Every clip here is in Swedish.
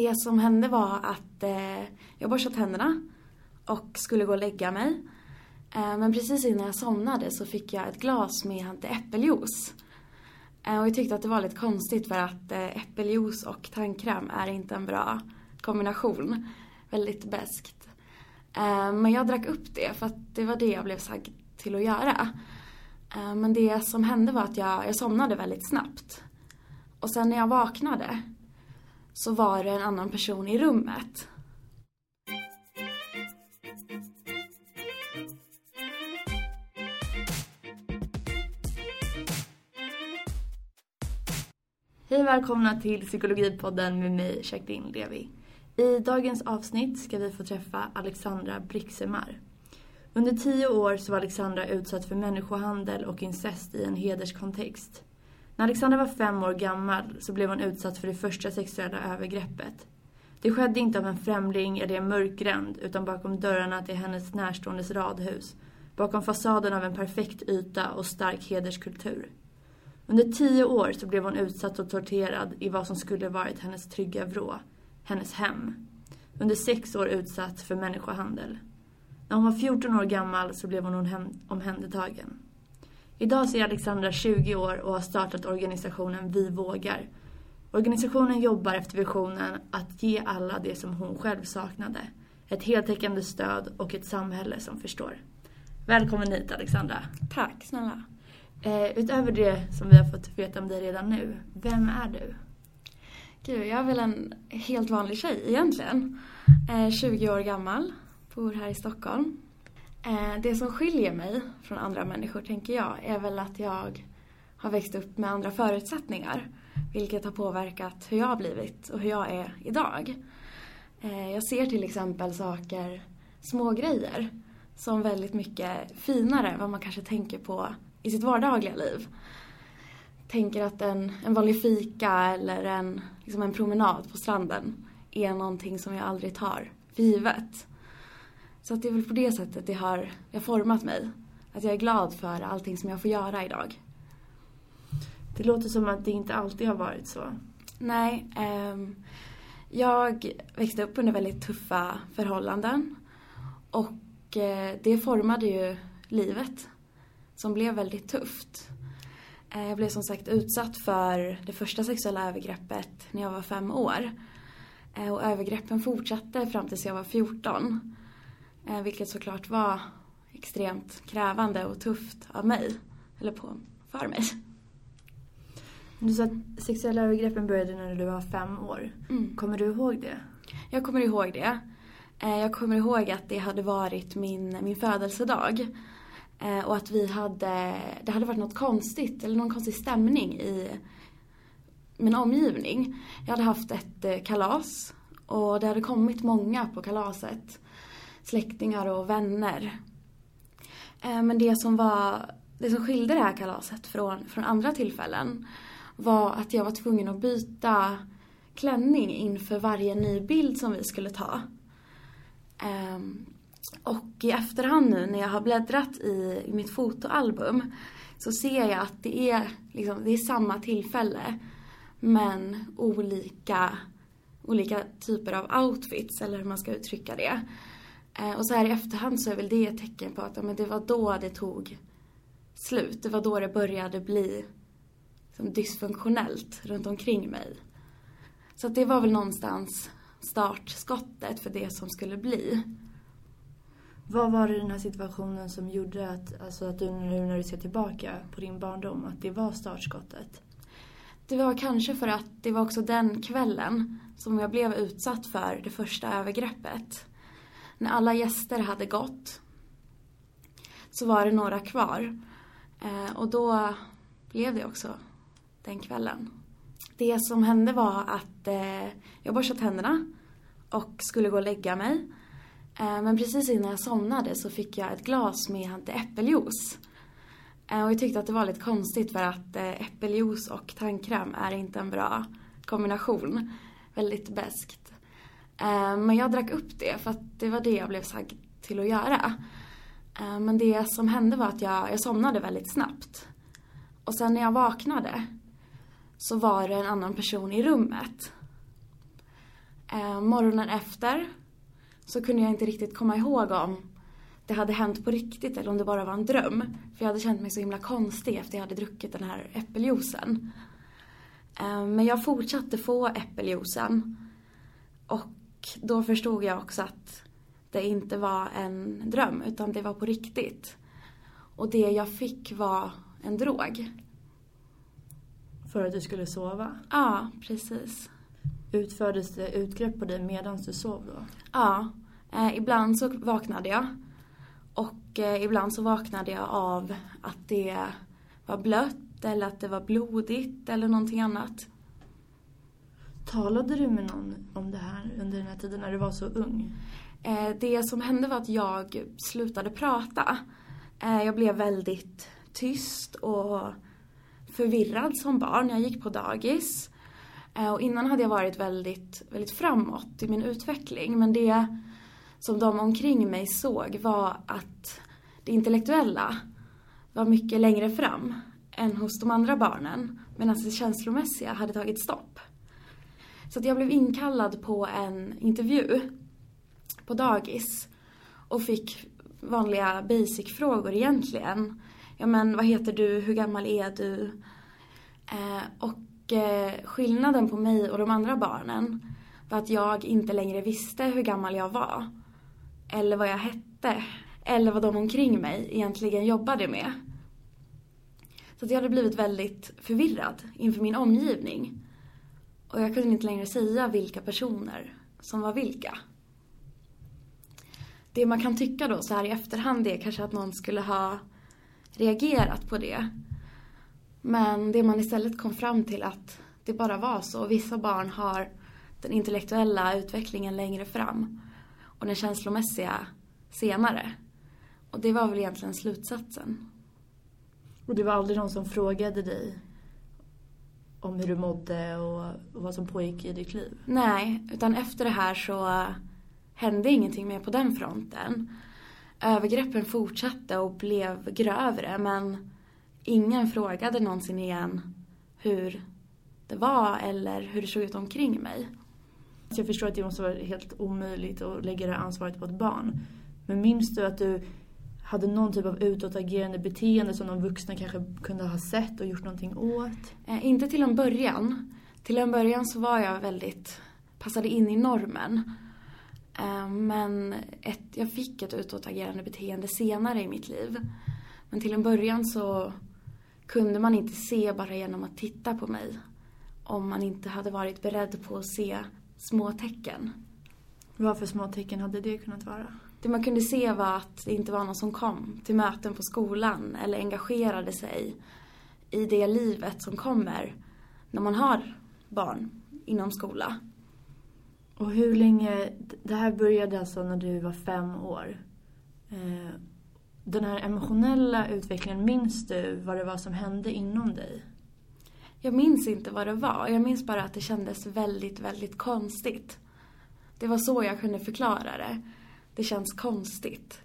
Det som hände var att eh, jag borstade tänderna och skulle gå och lägga mig. Eh, men precis innan jag somnade så fick jag ett glas med äppeljuice. Eh, och jag tyckte att det var lite konstigt för att eh, äppeljuice och tandkräm är inte en bra kombination. Väldigt beskt. Eh, men jag drack upp det för att det var det jag blev sagd till att göra. Eh, men det som hände var att jag, jag somnade väldigt snabbt. Och sen när jag vaknade så var det en annan person i rummet. Hej och välkomna till Psykologipodden med mig, Jacqueline Levi. I dagens avsnitt ska vi få träffa Alexandra Brixemar. Under tio år så var Alexandra utsatt för människohandel och incest i en hederskontext. När Alexandra var fem år gammal så blev hon utsatt för det första sexuella övergreppet. Det skedde inte av en främling eller en mörkgränd utan bakom dörrarna till hennes närståendes radhus. Bakom fasaden av en perfekt yta och stark hederskultur. Under tio år så blev hon utsatt och torterad i vad som skulle varit hennes trygga vrå, hennes hem. Under sex år utsatt för människohandel. När hon var 14 år gammal så blev hon omhändertagen. Idag så är Alexandra 20 år och har startat organisationen Vi vågar. Organisationen jobbar efter visionen att ge alla det som hon själv saknade. Ett heltäckande stöd och ett samhälle som förstår. Välkommen hit Alexandra. Tack snälla. Eh, utöver det som vi har fått veta om dig redan nu, vem är du? Gud, jag är väl en helt vanlig tjej egentligen. Eh, 20 år gammal, bor här i Stockholm. Eh, det som skiljer mig från andra människor, tänker jag, är väl att jag har växt upp med andra förutsättningar. Vilket har påverkat hur jag har blivit och hur jag är idag. Eh, jag ser till exempel saker, små grejer som väldigt mycket finare än vad man kanske tänker på i sitt vardagliga liv. Tänker att en, en vanlig fika eller en, liksom en promenad på stranden är någonting som jag aldrig tar för givet. Så att det är väl på det sättet det har, det har format mig. Att jag är glad för allting som jag får göra idag. Det låter som att det inte alltid har varit så. Nej. Eh, jag växte upp under väldigt tuffa förhållanden. Och eh, det formade ju livet som blev väldigt tufft. Eh, jag blev som sagt utsatt för det första sexuella övergreppet när jag var fem år. Eh, och övergreppen fortsatte fram tills jag var 14. Eh, vilket såklart var extremt krävande och tufft av mig. Eller på, för mig. Du sa att sexuella övergreppen började när du var fem år. Mm. Kommer du ihåg det? Jag kommer ihåg det. Jag kommer ihåg att det hade varit min, min födelsedag. Eh, och att vi hade, det hade varit något konstigt, eller någon konstig stämning i min omgivning. Jag hade haft ett eh, kalas och det hade kommit många på kalaset. Släktingar och vänner. Eh, men det som var, det som skilde det här kalaset från, från andra tillfällen var att jag var tvungen att byta klänning inför varje ny bild som vi skulle ta. Ehm, och i efterhand nu när jag har bläddrat i, mitt fotoalbum så ser jag att det är, liksom, det är samma tillfälle men olika, olika typer av outfits eller hur man ska uttrycka det. Eh, och så här i efterhand så är väl det ett tecken på att ja, men det var då det tog slut. Det var då det började bli liksom, dysfunktionellt runt omkring mig. Så det var väl någonstans startskottet för det som skulle bli. Vad var det i den här situationen som gjorde att, alltså att du nu när du ser tillbaka på din barndom, att det var startskottet? Det var kanske för att det var också den kvällen som jag blev utsatt för det första övergreppet. När alla gäster hade gått så var det några kvar. Eh, och då blev det också den kvällen. Det som hände var att eh, jag borstade tänderna och skulle gå och lägga mig. Eh, men precis innan jag somnade så fick jag ett glas med äppeljuice. Eh, och jag tyckte att det var lite konstigt för att eh, äppeljuice och tandkräm är inte en bra kombination. Väldigt beskt. Eh, men jag drack upp det för att det var det jag blev sagd till att göra. Eh, men det som hände var att jag, jag somnade väldigt snabbt. Och sen när jag vaknade så var det en annan person i rummet. Eh, morgonen efter så kunde jag inte riktigt komma ihåg om det hade hänt på riktigt eller om det bara var en dröm. För jag hade känt mig så himla konstig efter jag hade druckit den här äppeljuicen. Men jag fortsatte få äppeljuicen. Och då förstod jag också att det inte var en dröm utan det var på riktigt. Och det jag fick var en drog. För att du skulle sova? Ja, precis. Utfördes det utgrepp på dig medan du sov då? Ja. Eh, ibland så vaknade jag. Och eh, ibland så vaknade jag av att det var blött eller att det var blodigt eller någonting annat. Talade du med någon om det här under den här tiden när du var så ung? Eh, det som hände var att jag slutade prata. Eh, jag blev väldigt tyst och förvirrad som barn. Jag gick på dagis. Eh, och innan hade jag varit väldigt, väldigt framåt i min utveckling. Men det som de omkring mig såg var att det intellektuella var mycket längre fram än hos de andra barnen. Medan det känslomässiga hade tagit stopp. Så att jag blev inkallad på en intervju på dagis och fick vanliga basic-frågor egentligen. Ja men vad heter du, hur gammal är du? Eh, och eh, skillnaden på mig och de andra barnen var att jag inte längre visste hur gammal jag var. Eller vad jag hette. Eller vad de omkring mig egentligen jobbade med. Så att jag hade blivit väldigt förvirrad inför min omgivning. Och jag kunde inte längre säga vilka personer som var vilka. Det man kan tycka då så här i efterhand är kanske att någon skulle ha reagerat på det. Men det man istället kom fram till att det bara var så. Vissa barn har den intellektuella utvecklingen längre fram och den känslomässiga senare. Och det var väl egentligen slutsatsen. Och det var aldrig någon som frågade dig om hur du mådde och, vad som pågick i ditt liv? Nej, utan efter det här så hände ingenting mer på den fronten. Övergreppen fortsatte och blev grövre men ingen frågade någonsin igen hur det var eller hur det såg ut omkring mig. Jag förstår att det måste vara helt omöjligt att lägga det ansvaret på ett barn. Men minns du att du hade någon typ av utåtagerande beteende som de vuxna kanske kunde ha sett och gjort någonting åt? Eh, inte till en början. Till en början så var jag väldigt, passade in i normen. Eh, men ett, jag fick ett utåtagerande beteende senare i mitt liv. Men till en början så kunde man inte se bara genom att titta på mig. Om man inte hade varit beredd på att se små tecken. Vad för små tecken hade det kunnat vara? Det man kunde se var att det inte var någon som kom till möten på skolan eller engagerade sig i det livet som kommer när man har barn inom skola. Och hur länge, det här började alltså när du var fem år. Eh, den här emotionella utvecklingen, minns du vad det var som hände inom dig? Jag minns inte vad det var. Jag minns bara att det kändes väldigt, väldigt konstigt. Det var så jag kunde förklara det. Det känns konstigt.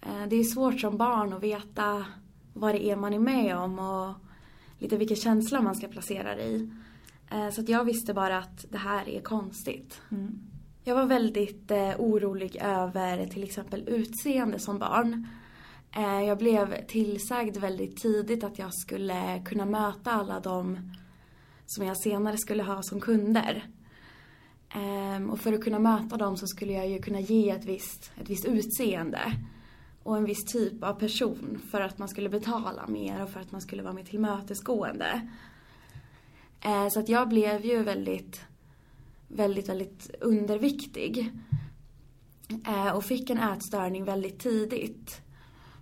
Eh, det är svårt som barn att veta vad det är man är med om och lite vilken känsla man ska placera det i. Eh, så att jag visste bara att det här är konstigt. Mm. Jag var väldigt eh, orolig över till exempel utseende som barn. Jag blev tillsagd väldigt tidigt att jag skulle kunna möta alla de som jag senare skulle ha som kunder. Um, och för att kunna möta dem så skulle jag ju kunna ge ett visst, ett visst utseende och en viss typ av person för att man skulle betala mer och för att man skulle vara mer tillmötesgående. Uh, så att jag blev ju väldigt, väldigt, väldigt underviktig. Uh, och fick en ätstörning väldigt tidigt.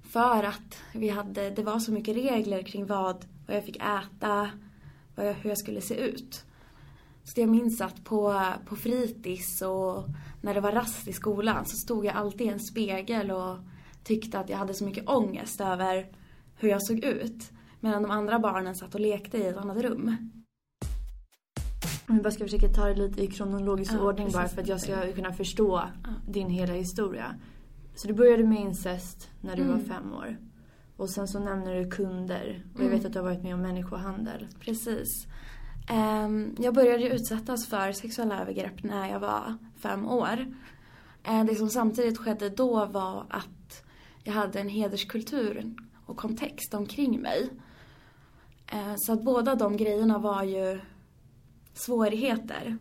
För att vi hade, det var så mycket regler kring vad, vad jag fick äta, vad jag, hur jag skulle se ut. Så jag minns att på, på fritids och när det var rast i skolan så stod jag alltid i en spegel och tyckte att jag hade så mycket ångest över hur jag såg ut. Medan de andra barnen satt och lekte i ett annat rum. Jag bara ska försöka ta det lite i kronologisk ja, ordning bara för att jag ska kunna förstå ja. din hela historia. Så du började med incest när du mm. var fem år. Och sen så nämner du kunder. Och jag mm. vet att du har varit med om människohandel. Precis. Ehm, jag började utsättas för sexuella övergrepp när jag var fem år. Eh, det som samtidigt skedde då var att jag hade en hederskultur och kontext omkring mig. Eh, så att båda de grejerna var ju svårigheter.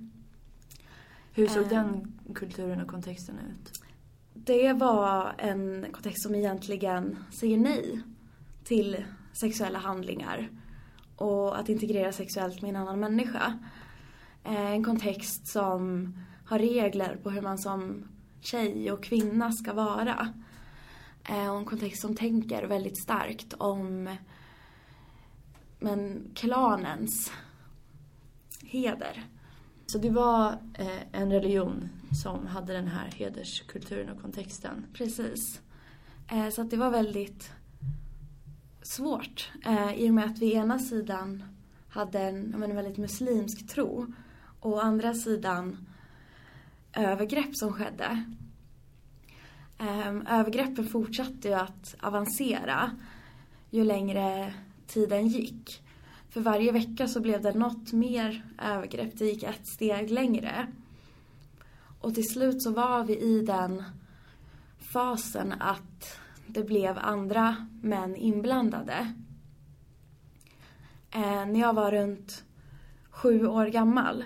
Hur såg Eh. den kulturen och kontexten ut? Det var en kontext som egentligen säger nej till sexuella handlingar och att integrera sexuellt med en annan människa. Eh, En kontext som har regler på hur man som tjej och kvinna ska vara. Eh, Och en kontext som tänker väldigt starkt om men, klanens heder. Så det var eh, en religion som hade den här hederskulturen och kontexten. Precis. Så att det var väldigt svårt. eh, I och med att vi ena sidan hade en, men en väldigt muslimsk tro och å andra sidan övergrepp som skedde. Eh, Övergreppen fortsatte ju att avancera ju längre tiden gick. För varje vecka så blev det något mer övergrepp. Det gick ett steg längre. Och till slut så var vi i den fasen att det blev andra män inblandade. Eh, när jag var runt sju år gammal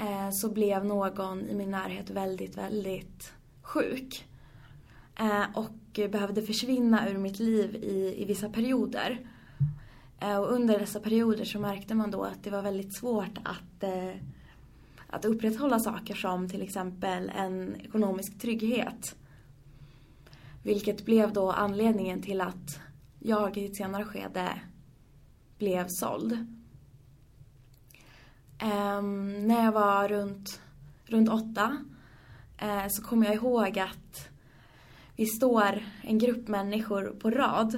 eh, så blev någon i min närhet väldigt, väldigt sjuk. Eh, och behövde försvinna ur mitt liv i, i vissa perioder. Eh, och under dessa perioder så märkte man då att det var väldigt svårt att eh, att upprätthålla saker som till exempel en ekonomisk trygghet. Vilket blev då anledningen till att jag i ett senare skede blev såld. Um, när jag var runt, runt åtta uh, så kommer jag ihåg att vi står en grupp människor på rad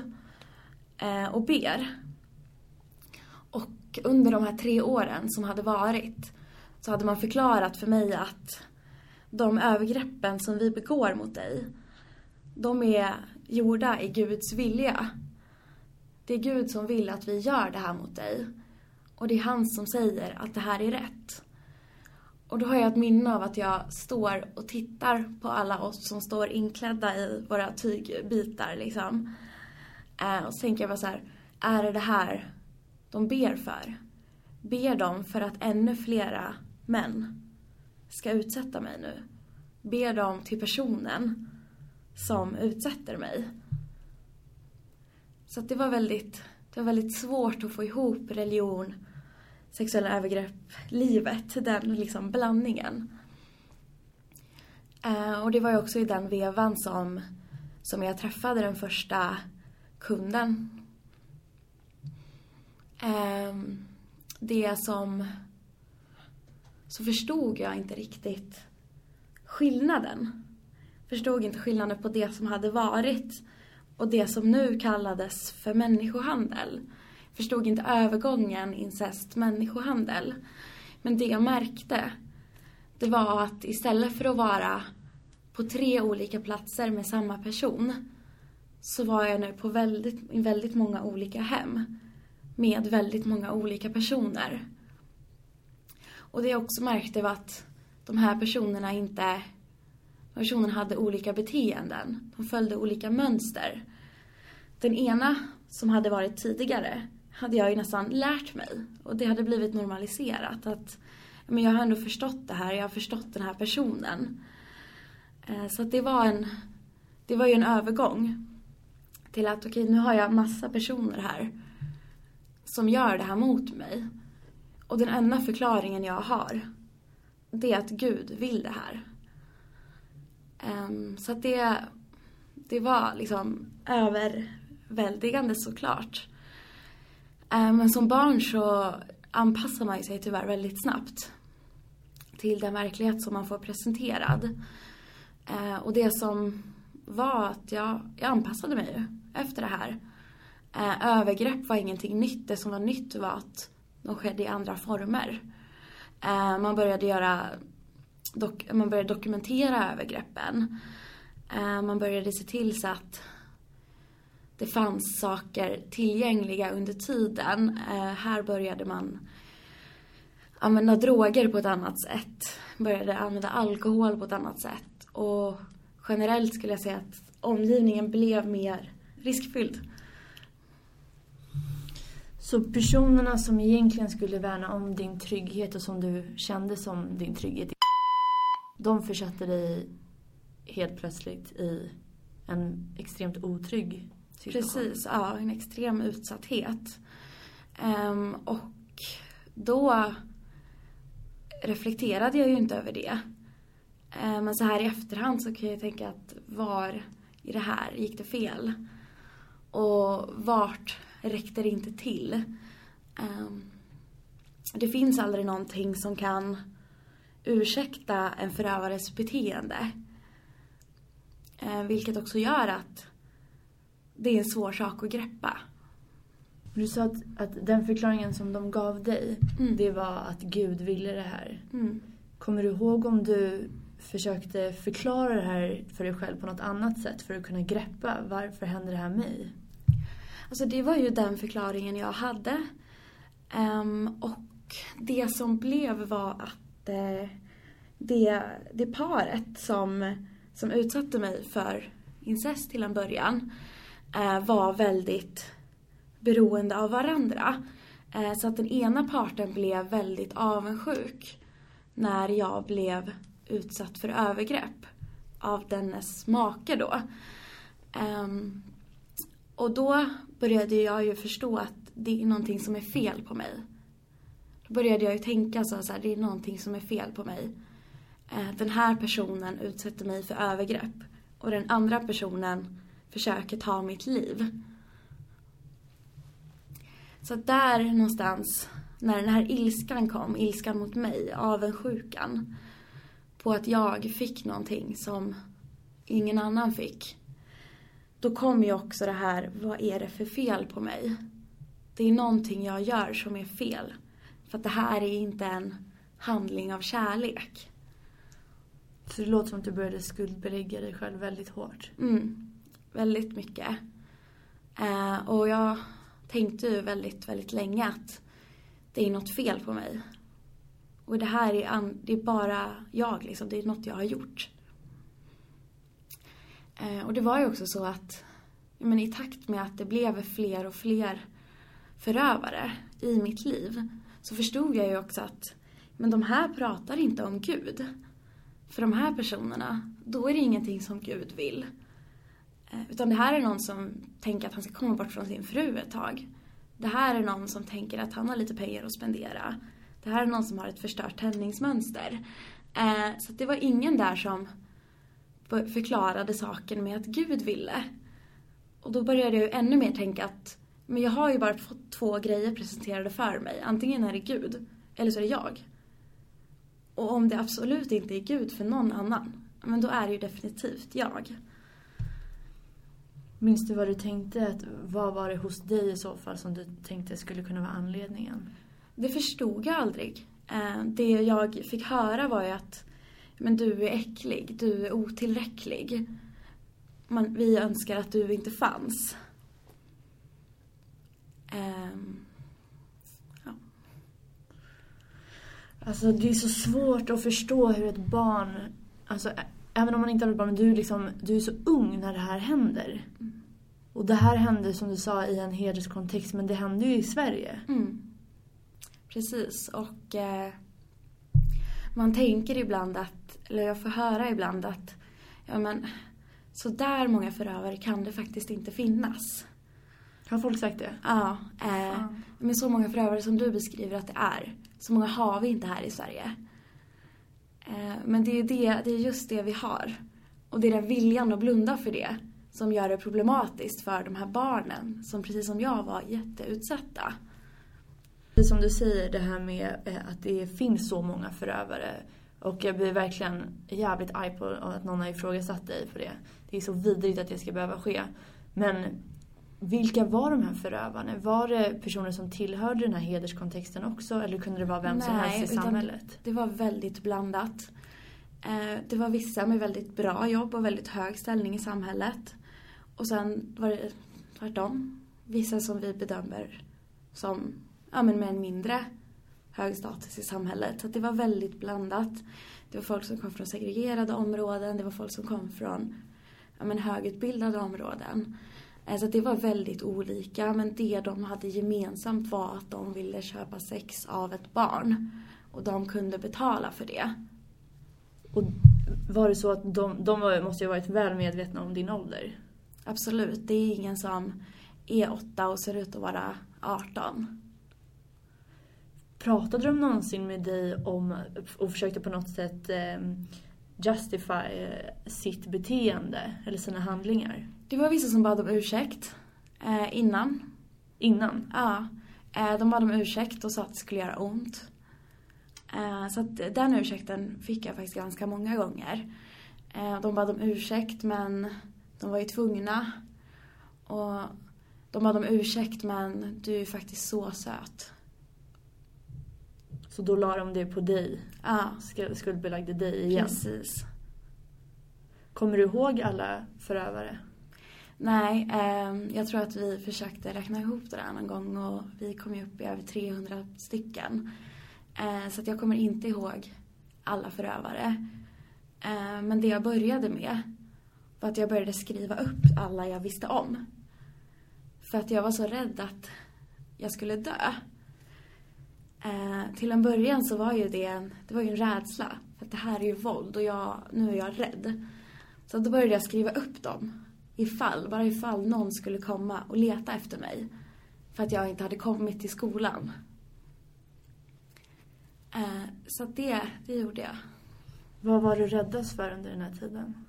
uh, och ber. Och under de här tre åren som hade varit så hade man förklarat för mig att de övergreppen som vi begår mot dig, de är gjorda i Guds vilja. Det är Gud som vill att vi gör det här mot dig. Och det är han som säger att det här är rätt. Och då har jag ett minne av att jag står och tittar på alla oss som står inklädda i våra tygbitar liksom. Eh, och så tänker jag bara så här, är det det här de ber för? Ber de för att ännu flera män ska utsätta mig nu? Ber de till personen som utsätter mig? Så att det var väldigt, det var väldigt svårt att få ihop religion, sexuella övergrepp, livet, den liksom blandningen. Eh, och det var ju också i den vevan som, som jag träffade den första kunden. Eh, det som så förstod jag inte riktigt skillnaden. Förstod inte skillnaden på det som hade varit och det som nu kallades för människohandel. Förstod inte övergången incest människohandel. Men det jag märkte, det var att istället för att vara på tre olika platser med samma person så var jag nu på väldigt, väldigt många olika hem med väldigt många olika personer. Och det jag också märkte var att de här personerna inte personen hade olika beteenden. De följde olika mönster. Den ena, som hade varit tidigare, hade jag ju nästan lärt mig. Och det hade blivit normaliserat. Att men jag har ändå förstått det här, jag har förstått den här personen. Eh, så att det var en... Det var ju en övergång. Till att okej, nu har jag massa personer här. Som gör det här mot mig. Och den enda förklaringen jag har, det är att Gud vill det här. Um, Så att det, det var liksom överväldigande såklart. Men Men som barn så anpassar man sig tyvärr väldigt snabbt till den verklighet som man får presenterad. Uh, Och det som var att jag, jag anpassade mig ju efter det här. Uh, Övergrepp var ingenting nytt. Det som var nytt var att de skedde i andra former. Uh, Man började göra dok- man började dokumentera övergreppen. Eh, Man började se till så att det fanns saker tillgängliga under tiden. Eh, Här började man använda droger på ett annat sätt. Började använda alkohol på ett annat sätt. Och generellt skulle jag säga att omgivningen blev mer riskfylld. Så personerna som egentligen skulle värna om din trygghet och som du kände som din trygghet, de försatte dig helt plötsligt i en extremt otrygg situation? Precis, ja, en extrem utsatthet. Um, och då reflekterade jag ju inte över det. Um, men så här i efterhand så kan jag tänka att var i det här gick det fel? Och vart räckte det inte till? Um, det finns aldrig någonting som kan ursäkta en förövares beteende. Uh, vilket också gör att det är en svår sak att greppa. Du sa att, att den förklaringen som de gav dig, mm. det var att Gud ville det här. Mm. Kommer du ihåg om du försökte förklara det här för dig själv på något annat sätt för att kunna greppa varför händer det här mig? Alltså det var ju den förklaringen jag hade. Um, och det som blev var att uh, det, det paret som, som utsatte mig för incest till en början eh, var väldigt beroende av varandra. Eh, så att den ena parten blev väldigt avundsjuk när jag blev utsatt för övergrepp av dennes make då. Um, och då började jag ju förstå att det är någonting som är fel på mig. Började jag ju tänka så, så här, det är någonting som är fel på mig. Eh, den här personen utsätter mig för övergrepp och den andra personen försöker ta mitt liv. Så där någonstans, när den här ilskan kom, ilskan mot mig, avundsjukan, på att jag fick någonting som ingen annan fick. Då kom ju också det här, vad är det för fel på mig? Det är någonting jag gör som är fel. För att det här är inte en handling av kärlek. Så det låter som att du började skuldbelägga dig själv väldigt hårt. Mm, väldigt mycket. Eh, och jag tänkte ju väldigt, väldigt länge att det är något fel på mig. Och det här är, det är bara jag liksom, det är något jag har gjort. Eh, och det var ju också så att men i takt med att det blev fler och fler förövare i mitt liv så förstod jag ju också att men de här pratar inte om Gud. För de här personerna, då är det ingenting som Gud vill. Eh, utan det här är någon som tänker att han ska komma bort från sin fru ett tag. Det här är någon som tänker att han har lite pengar att spendera. Det här är någon som har ett förstört tändningsmönster. Eh, så det var ingen där som förklarade saken med att Gud ville. Och då började jag ju ännu mer tänka att men jag har ju bara fått två grejer presenterade för mig. Antingen är det Gud, eller så är det jag. Och om det absolut inte är Gud för någon annan, men då är det ju definitivt jag. Minns du vad du tänkte? Att, vad var det hos dig i så fall som du tänkte skulle kunna vara anledningen? Det förstod jag aldrig. Eh, det jag fick höra var ju att men du är äcklig, du är otillräcklig. Man, vi önskar att du inte fanns. Um, ja. Alltså det är så svårt att förstå hur ett barn, alltså även om man inte har ett barn, men du, liksom, du är så ung när det här händer. Mm. Och det här hände som du sa i en hederskontext, men det hände ju i Sverige. Mm. Precis, och eh, man tänker ibland att, eller jag får höra ibland att, ja men så där många förövare kan det faktiskt inte finnas. Har folk sagt det? Ja. Eh. Men så många förövare som du beskriver att det är, så många har vi inte här i Sverige. Eh, men det är, det, det är just det vi har. Och det är den viljan att blunda för det som gör det problematiskt för de här barnen som precis som jag var jätteutsatta. Precis som du säger, det här med eh, att det finns så många förövare. Och jag blir verkligen jävligt arg på att någon har ifrågasatt dig för det. Det är så vidrigt att det ska behöva ske. Men vilka var de här förövarna? Var det personer som tillhörde den här hederskontexten också? Eller kunde det vara vem Nej, som helst i samhället? det var väldigt blandat. Eh, det var vissa med väldigt bra jobb och väldigt hög ställning i samhället. Och sen var det tvärtom. Vissa som vi bedömer som ja, men med en mindre hög status i samhället. Så det var väldigt blandat. Det var folk som kom från segregerade områden, det var folk som kom från ja, men, högutbildade områden. Så det var väldigt olika, men det de hade gemensamt var att de ville köpa sex av ett barn. Och de kunde betala för det. Och var det så att de, de måste ju ha varit väl medvetna om din ålder? Absolut, det är ingen som är åtta och ser ut att vara 18. Pratade de någonsin med dig om och försökte på något sätt eh, justify eh, sitt beteende eller sina handlingar? Det var vissa som bad om ursäkt eh, innan. Innan? Ja. Eh, de bad om ursäkt och sa att det skulle göra ont. Eh, så att den ursäkten fick jag faktiskt ganska många gånger. Eh, de bad om ursäkt men de var ju tvungna. Och de bad om ursäkt men du är faktiskt så söt. Så då la de det på dig? Ja. Skuldbelagde dig igen? Precis. Kommer du ihåg alla förövare? Nej, eh, jag tror att vi försökte räkna ihop det där någon gång och vi kom ju upp i över 300 stycken. Eh, så att jag kommer inte ihåg alla förövare. Eh, men det jag började med var att jag började skriva upp alla jag visste om. För att jag var så rädd att jag skulle dö. Eh, till en början så var ju det, det var ju en rädsla. För att det här är ju våld och jag, nu är jag rädd. Så då började jag skriva upp dem. Ifall, bara ifall någon skulle komma och leta efter mig. För att jag inte hade kommit till skolan. Eh, så det, det gjorde jag. Vad var du räddast för under den här tiden?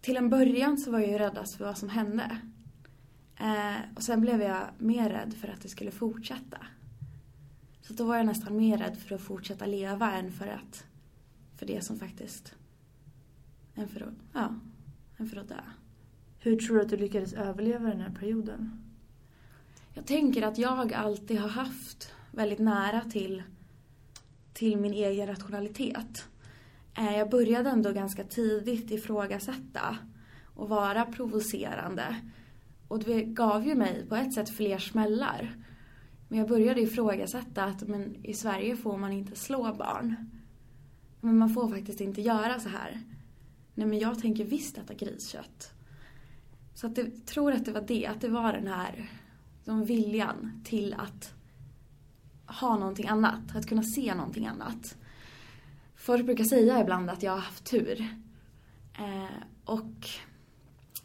Till en början så var jag ju räddast för vad som hände. Eh, och sen blev jag mer rädd för att det skulle fortsätta. Så då var jag nästan mer rädd för att fortsätta leva än för att, för det som faktiskt, än för att, ja, än för att dö. Hur tror du att du lyckades överleva den här perioden? Jag tänker att jag alltid har haft väldigt nära till, till min egen rationalitet. Eh, jag började ändå ganska tidigt ifrågasätta och vara provocerande. Och det gav ju mig på ett sätt fler smällar. Men jag började ifrågasätta att men, i Sverige får man inte slå barn. Men man får faktiskt inte göra så här. Nej men jag tänker visst äta griskött. Så att jag tror att det var det, att det var den här den viljan till att ha någonting annat, att kunna se någonting annat. Folk brukar säga ibland att jag har haft tur. Eh, och,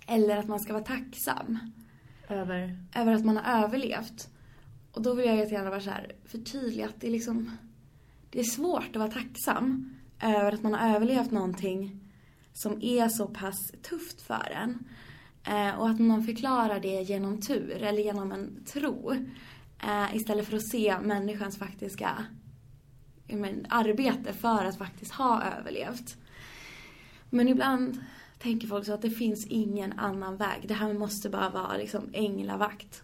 eller att man ska vara tacksam. Över? Över att man har överlevt. Och då vill jag jättegärna vara så här, förtydliga att det är liksom... Det är svårt att vara tacksam över att man har överlevt någonting som är så pass tufft för en. Eh, och att man förklarar det genom tur eller genom en tro. Eh, istället för att se människans faktiska men, arbete för att faktiskt ha överlevt. Men ibland tänker folk så att det finns ingen annan väg. Det här måste bara vara liksom änglavakt.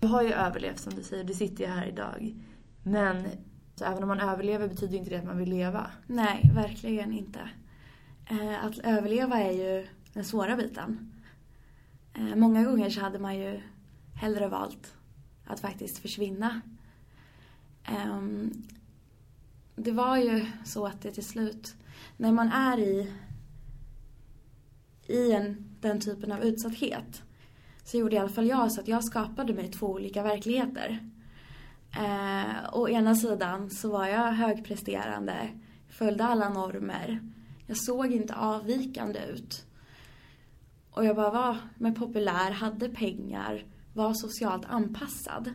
Du har ju överlevt som du säger, du sitter ju här idag. Men så även om man överlever betyder inte det att man vill leva. Nej, verkligen inte. Eh, att överleva är ju den svåra biten. Eh, många gånger så hade man ju hellre valt att faktiskt försvinna. Ehm, det var ju så att det till slut, när man är i, i en, den typen av utsatthet så gjorde i alla fall jag så att jag skapade mig två olika verkligheter. Eh, å ena sidan så var jag högpresterande, följde alla normer. Jag såg inte avvikande ut. Och jag bara var med populär, hade pengar, var socialt anpassad.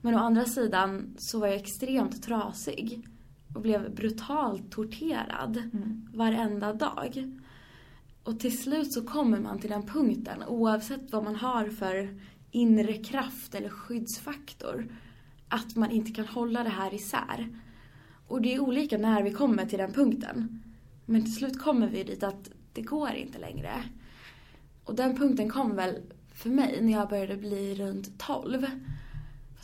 Men å andra sidan så var jag extremt trasig och blev brutalt torterad mm. varenda dag. Och till slut så kommer man till den punkten, oavsett vad man har för inre kraft eller skyddsfaktor, att man inte kan hålla det här isär. Och det är olika när vi kommer till den punkten. Men till slut kommer vi dit att det går inte längre. Och den punkten kom väl för mig när jag började bli runt 12.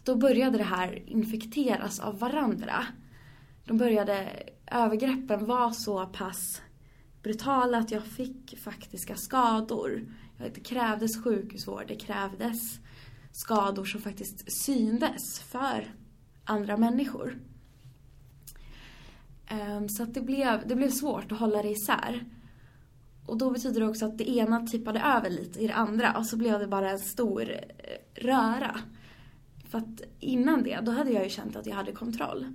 Då började det här infekteras av varandra. De började, övergreppen var så pass brutala att jag fick faktiska skador. Det krävdes sjukhusvård, det krävdes skador som faktiskt syndes för andra människor. Ehm, så att det blev, det blev svårt att hålla det isär. Och då betyder det också att det ena tippade över lite i det andra och så blev det bara en stor eh, röra. För att innan det, då hade jag ju känt att jag hade kontroll.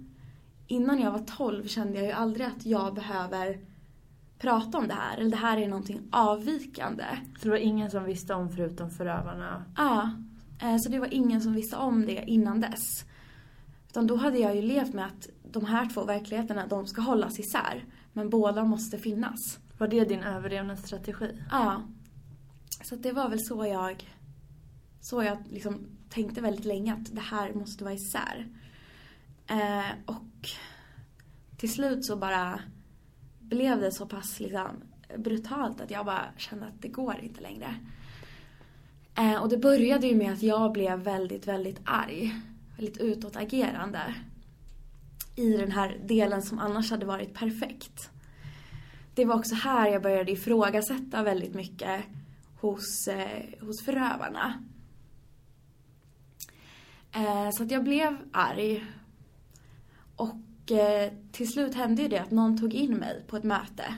Innan jag var 12 kände jag ju aldrig att jag behöver prata om det här, eller det här är någonting avvikande. Så det var ingen som visste om förutom förövarna? Ja, eh, så det var ingen som visste om det innan dess. Utan då hade jag ju levt med att de här två verkligheterna, de ska hållas isär. Men båda måste finnas. Var det din överlevnadsstrategi? Ja. Så det var väl så jag, så jag liksom tänkte väldigt länge att det här måste vara isär. Eh, och till slut så bara blev det så pass liksom brutalt att jag bara kände att det går inte längre. Eh, och det började ju med att jag blev väldigt, väldigt arg. Väldigt utåtagerande. I den här delen som annars hade varit perfekt. Det var också här jag började ifrågasätta väldigt mycket hos, eh, hos förövarna. Eh, så att jag blev arg. Och eh, till slut hände ju det att någon tog in mig på ett möte.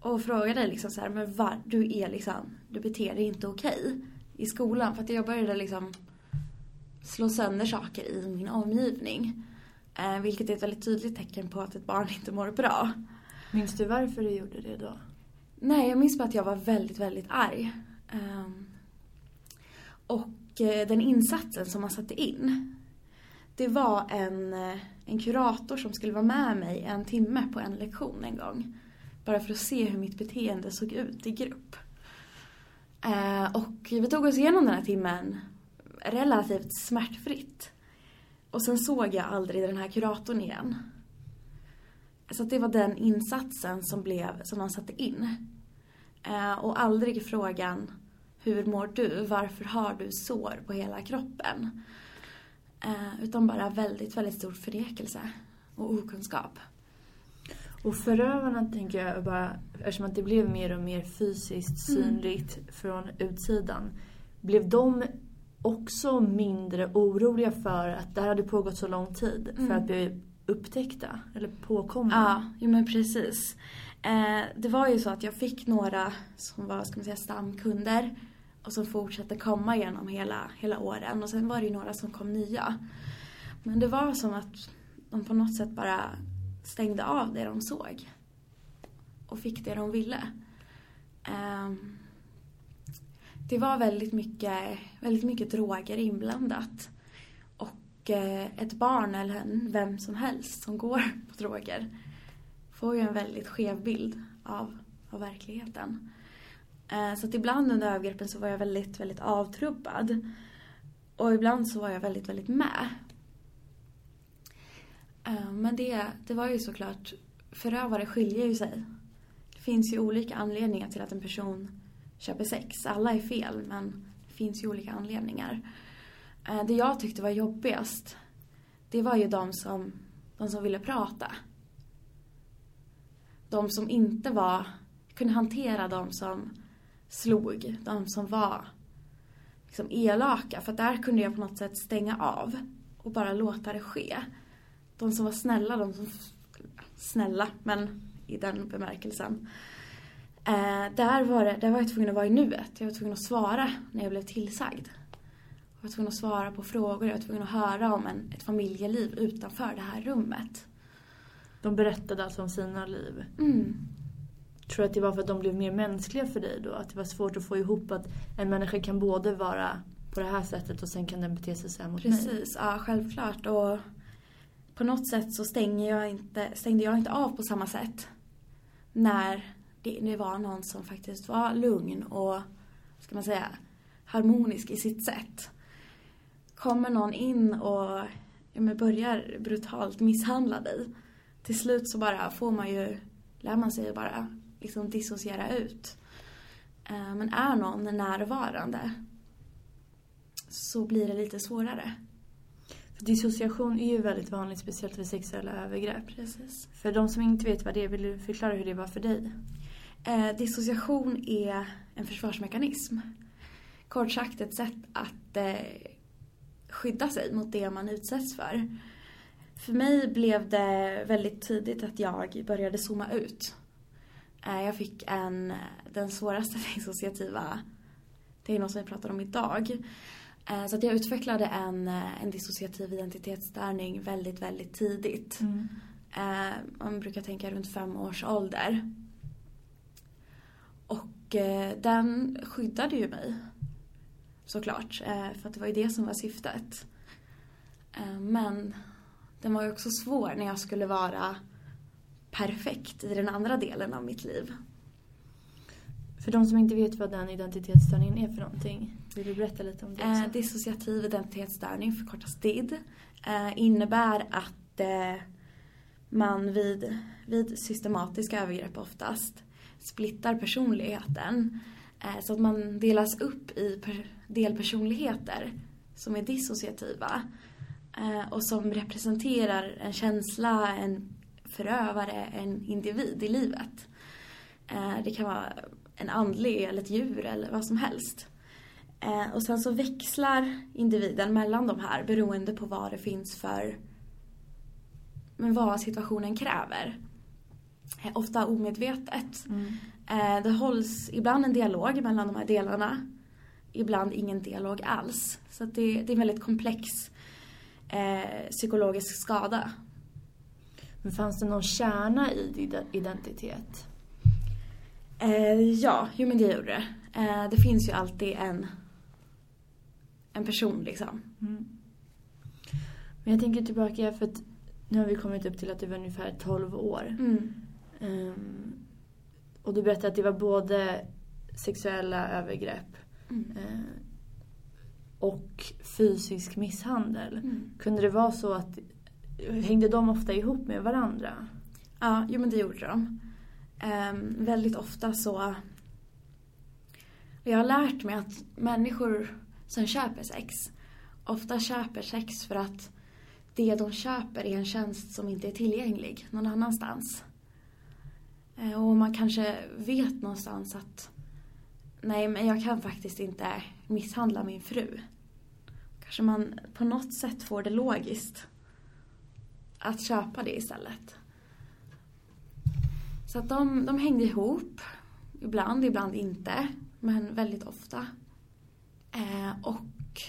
Och frågade liksom så här, men var, du är liksom, du beter dig inte okej i skolan. För att jag började liksom slå sönder saker i min omgivning. Eh, vilket är ett väldigt tydligt tecken på att ett barn inte mår bra. Minns du varför du gjorde det då? Nej, jag minns bara att jag var väldigt, väldigt arg. Um, och eh, den insatsen som man satte in, det var en, eh, en kurator som skulle vara med mig en timme på en lektion en gång. Bara för att se hur mitt beteende såg ut i grupp. Och vi tog oss igenom den här timmen relativt smärtfritt. Och sen såg jag aldrig den här kuratorn igen. Så det var den insatsen som, blev, som de satte in. Eh, och aldrig frågan hur mår du? Varför har du sår på hela kroppen? Eh, utan bara väldigt, väldigt stor förnekelse och okunskap. Och förövarna tänker jag bara, eftersom att det blev mer och mer fysiskt Mm. synligt mm. från utsidan. Blev de också mindre oroliga för att det här hade pågått så lång tid Mm. för att bli upptäckta eller påkomna? Ja, jo men precis. Eh, det var ju så att jag fick några som var, ska man säga, stamkunder och som fortsatte komma genom hela, hela åren. Och sen var det ju några som kom nya. Men det var som att de på något sätt bara stängde av det de såg. Och fick det de ville. Ehm, det var väldigt mycket, väldigt mycket droger inblandat. Och eh, ett barn eller en, vem som helst som går på droger får ju en väldigt skev bild av, av verkligheten. Eh, så att ibland under övergreppen så var jag väldigt, väldigt avtrubbad. Och ibland så var jag väldigt, väldigt med. Eh, men det, det var ju såklart, förövare skiljer ju sig. Det finns ju olika anledningar till att en person köper sex. Alla är fel men det finns ju olika anledningar. Eh, det jag tyckte var jobbigast, det var ju de som, de som ville prata. De som inte var, kunde hantera de som slog, de som var liksom elaka. För där kunde jag på något sätt stänga av och bara låta det ske. De som var snälla, de som... Snälla, men i den bemärkelsen. Eh, där, var det, där var jag tvungen att vara i nuet. Jag var tvungen att svara när jag blev tillsagd. Jag var tvungen att svara på frågor, jag var tvungen att höra om en, ett familjeliv utanför det här rummet. De berättade alltså om sina liv. Mm. Tror du att det var för att de blev mer mänskliga för dig då? Att det var svårt att få ihop att en människa kan både vara på det här sättet och sen kan den bete sig så här mot mig? Precis, ja självklart. Och på något sätt så stänger jag inte, stängde jag inte av på samma sätt. När det, det var någon som faktiskt var lugn och, ska man säga, harmonisk i sitt sätt. Kommer någon in och ja, men börjar brutalt misshandla dig. Till slut så bara får man ju, lär man sig bara liksom dissociera ut. Eh, Men är någon närvarande så blir det lite svårare. För dissociation är ju väldigt vanligt, speciellt vid sexuella övergrepp. Precis. För de som inte vet vad det är, vill du förklara hur det var för dig? Eh, dissociation är en försvarsmekanism. Kort sagt ett sätt att eh, skydda sig mot det man utsätts för. För mig blev det väldigt tidigt att jag började zooma ut. Eh, jag fick en, den svåraste dissociativa diagnosen vi pratar om idag. Eh, så att jag utvecklade en, en dissociativ identitetsstörning väldigt, väldigt tidigt. Mm. Man brukar tänka runt fem års ålder. Och den skyddade ju mig. Såklart, för att det var ju det som var syftet. Men den var ju också svår när jag skulle vara perfekt i den andra delen av mitt liv. För de som inte vet vad den identitetsstörningen är för någonting, vill du berätta lite om det? Eh, dissociativ identitetsstörning, förkortas DID, eh, innebär att eh, man vid, vid systematiska övergrepp oftast splittar personligheten. Eh, så att man delas upp i delpersonligheter som är dissociativa. Eh, och som representerar en känsla, en förövare, en individ i livet. Eh, det kan vara en andlig eller ett djur eller vad som helst. Och sen så växlar individen mellan de här beroende på vad det finns för men vad situationen kräver. Ofta omedvetet. Mm. Det hålls ibland en dialog mellan de här delarna. Ibland ingen dialog alls. Så det, det är en väldigt komplex eh, psykologisk skada. Men fanns det någon kärna i din identitet? Eh, ja, jo men det gjorde det. Eh, det finns ju alltid en, en person liksom. Mm. Men jag tänker tillbaka för att nu har vi kommit upp till att du var ungefär 12 år. Mm. Um, och du berättade att det var både sexuella övergrepp mm. uh, och fysisk misshandel. Mm. Kunde det vara så att hängde de ofta ihop med varandra? Ja, jo men det gjorde de. Um, väldigt ofta så... Jag har lärt mig att människor som köper sex ofta köper sex för att det de köper är en tjänst som inte är tillgänglig någon annanstans. Eh, och man kanske vet någonstans att nej, men jag kan faktiskt inte misshandla min fru. Kanske man på något sätt får det logiskt att köpa det istället. Så att de, de hängde ihop. Ibland, ibland inte. Men väldigt ofta. Eh, och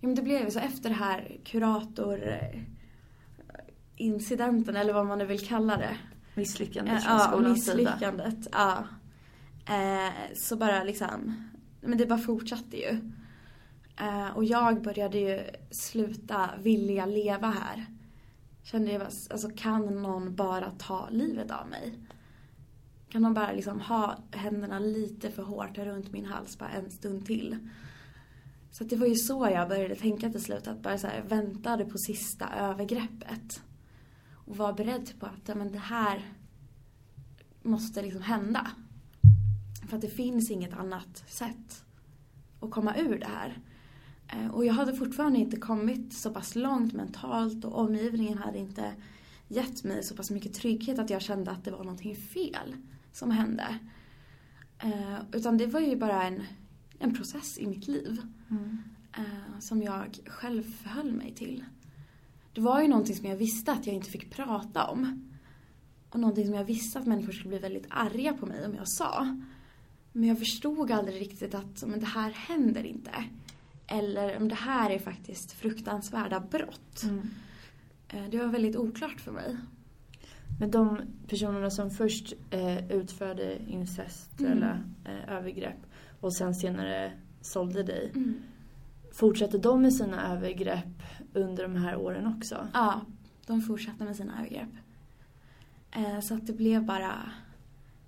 ja, men det blev ju så efter det här kuratorincidenten eh, eller vad man nu vill kalla det. Misslyckandet från ja, skolans misslyckandet, sida. Ja. Eh, så bara liksom, men det bara fortsatte ju. Eh, och jag började ju sluta vilja leva här. Kände jag, alltså kan någon bara ta livet av mig? Kan någon bara liksom ha händerna lite för hårt runt min hals bara en stund till? Så det var ju så jag började tänka till slut, att bara så här, väntade på sista övergreppet. Och var beredd på att ja, men det här måste liksom hända. För att det finns inget annat sätt att komma ur det här. Eh, och jag hade fortfarande inte kommit så pass långt mentalt och omgivningen hade inte gett mig så pass mycket trygghet att jag kände att det var någonting fel som hände. Eh, utan det var ju bara en, en process i mitt liv. Mm. Eh, som jag själv förhöll mig till. Det var ju någonting som jag visste att jag inte fick prata om. Och någonting som jag visste att människor skulle bli väldigt arga på mig om jag sa. Men jag förstod aldrig riktigt att men det här händer inte. Eller om det här är faktiskt fruktansvärda brott. Mm. Eh, det var väldigt oklart för mig. Men de personerna som först eh, utförde incest mm. eller eh, övergrepp och sen senare sålde dig. Mm. Fortsatte de med sina övergrepp under de här åren också? Ja, de fortsatte med sina övergrepp. Eh, så att det blev bara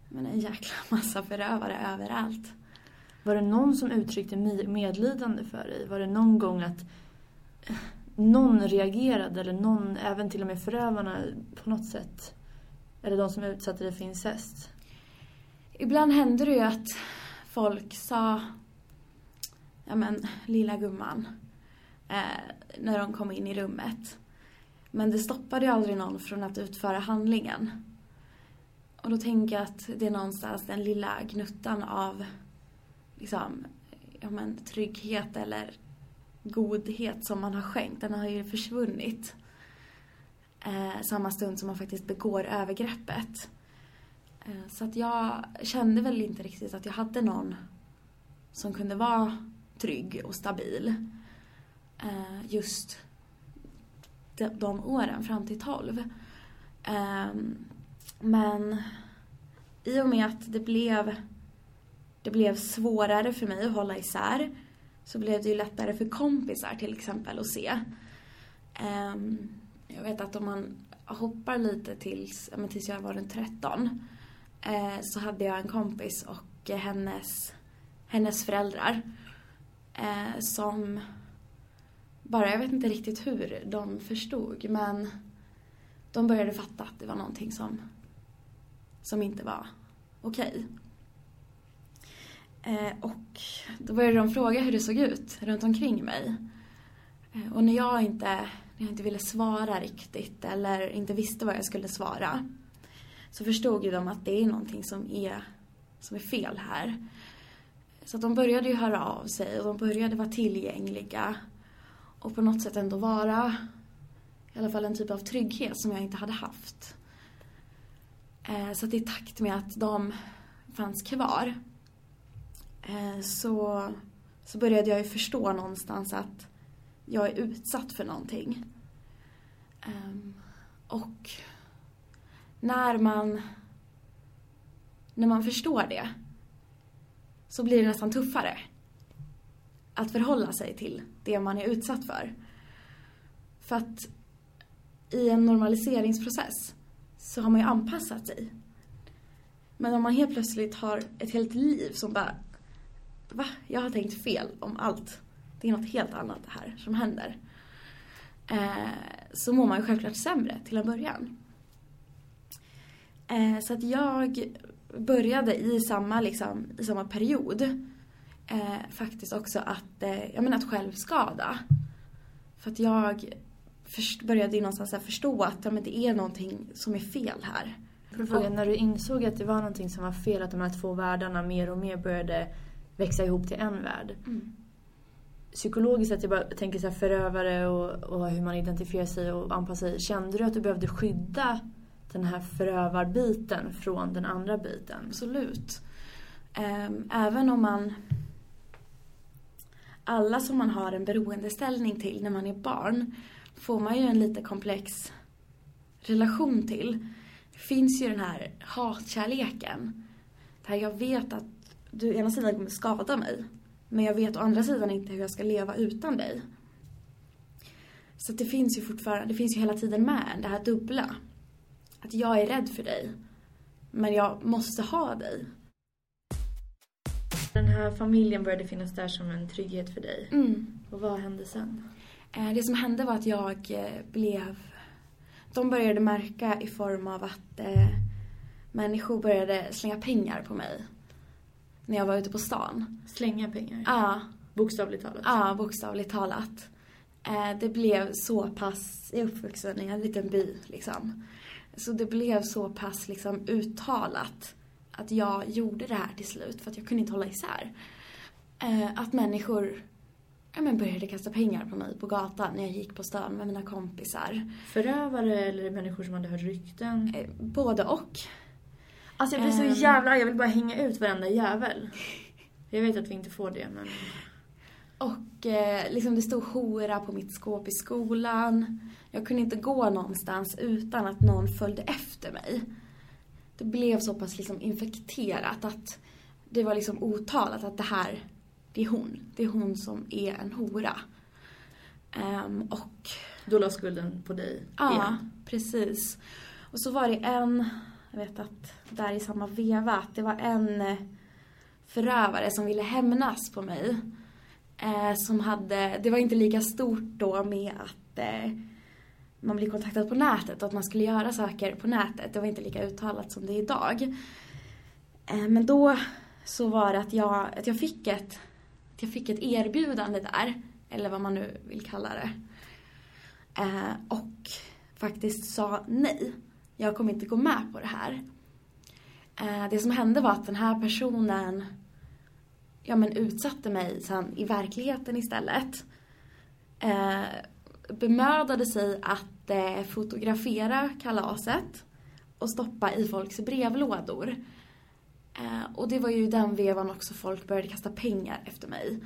men, en jäkla massa förövare överallt. Var det någon som uttryckte medlidande för dig? Var det någon gång att eh, någon reagerade eller någon, även till och med förövarna på något sätt? Eller de som utsatte dig för incest? Ibland hände det ju att folk sa ja men lilla gumman Eh, när de kom in i rummet. Men det stoppade ju aldrig någon från att utföra handlingen. Och då tänker jag att det är någonstans den lilla gnuttan av liksom, ja men, trygghet eller godhet som man har skänkt, den har ju försvunnit. Eh, samma stund som man faktiskt begår övergreppet. Eh, så att jag kände väl inte riktigt att jag hade någon som kunde vara trygg och stabil. Eh, just de, de åren fram till 12. Eh, men i och med att det blev, det blev svårare för mig att hålla isär så blev det ju lättare för kompisar till exempel att se. Ehm, jag vet att om man hoppar lite tills, tills jag var runt 13 eh, så hade jag en kompis och hennes, hennes föräldrar eh, som bara, jag vet inte riktigt hur de förstod men de började fatta att det var någonting som, som inte var okej. Eh, och då började de fråga hur det såg ut runt omkring mig. Eh, och när jag inte, när jag inte ville svara riktigt eller inte visste vad jag skulle svara så förstod ju de att det är någonting som är, som är fel här. Så de började ju höra av sig och de började vara tillgängliga och på något sätt ändå vara i alla fall en typ av trygghet som jag inte hade haft. Eh, så att i takt med att de fanns kvar eh, så, så började jag ju förstå någonstans att jag är utsatt för någonting. Ehm, och när man, när man förstår det så blir det nästan tuffare att förhålla sig till det man är utsatt för. För att i en normaliseringsprocess så har man ju anpassat sig. Men om man helt plötsligt har ett helt liv som bara Va? Jag har tänkt fel om allt. Det är något helt annat det här som händer. Eh, så mår man ju självklart sämre till en början. Eh, så att jag började i samma, liksom, i samma period eh, faktiskt också att, eh, jag menar att självskada. För att jag först, började ju någonstans förstå att ja, men det är någonting som är fel här. För fråga, när du insåg att det var någonting som var fel, att de här två världarna mer och mer började växa ihop till en värld. Mm. Psykologiskt att jag bara tänker så här förövare och, och hur man identifierar sig och anpassar sig. Kände du att du behövde skydda den här förövarbiten från den andra biten? Absolut. Ehm, även om man... Alla som man har en beroendeställning till när man är barn får man ju en lite komplex relation till. Det finns ju den här hatkärleken. Där jag vet att du ena sidan kommer skada mig. Men jag vet å andra sidan inte hur jag ska leva utan dig. Så det finns ju fortfarande, det finns ju hela tiden med det här dubbla. Att jag är rädd för dig. Men jag måste ha dig. Den här familjen började finnas där som en trygghet för dig. Mm. Och vad hände sen? Eh, det som hände var att jag eh, blev... De började märka i form av att eh, människor började slänga pengar på mig när jag var ute på stan. Slänga pengar? Ja. Bokstavligt talat? Ja, bokstavligt talat. Eh, det blev så pass, jag är uppvuxen i en liten by liksom. Så det blev så pass liksom uttalat att jag gjorde det här till slut för att jag kunde inte hålla isär. Eh, att människor ja, men började kasta pengar på mig på gatan när jag gick på stan med mina kompisar. Förövare eller människor som hade hört rykten? Eh, både och. Alltså jag blir så ehm. jävla jag vill bara hänga ut varenda jävel. Jag vet att vi inte får det men... Och eh, liksom det stod hora på mitt skåp i skolan. Jag kunde inte gå någonstans utan att någon följde efter mig. Det blev så pass liksom infekterat att det var liksom otalat att det här, det är hon. Det är hon som är en hora. Um, och... Då la skulden på dig Ja, igen. precis. Och så var det en jag vet att där i samma veva att det var en eh, förövare som ville hämnas på mig. Eh, som hade, det var inte lika stort då med att eh, man blir kontaktad på nätet och att man skulle göra saker på nätet. Det var inte lika uttalat som det är idag. Eh, men då så var det att jag, att jag fick ett att jag fick ett erbjudande där, eller vad man nu vill kalla det. Eh, och faktiskt sa nej jag kommer inte gå med på det här. Eh, det som hände var att den här personen ja, men utsatte mig sen i verkligheten istället. eh, bemödade sig att eh, fotografera kalaset och stoppa i folks brevlådor. Eh, och det var ju den vevan också folk började kasta pengar efter mig.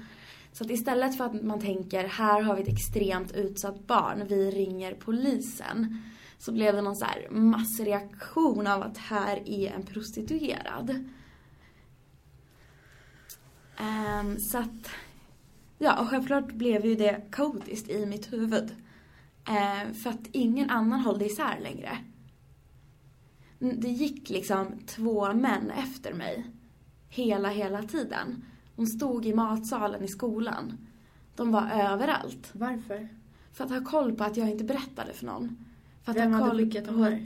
Så att istället för att man tänker här har vi ett extremt utsatt barn, vi ringer polisen. Så blev det någon så här massreaktion av att här är en prostituerad. Um, så att, ja och självklart blev ju det kaotiskt i mitt huvud. Uh, för att ingen annan hållde isär längre. Det gick liksom två män efter mig. Hela, hela tiden. De stod i matsalen i skolan. De var överallt. Varför? För att ha koll på att jag inte berättade för någon. För att Vem ha hade skickat dem här?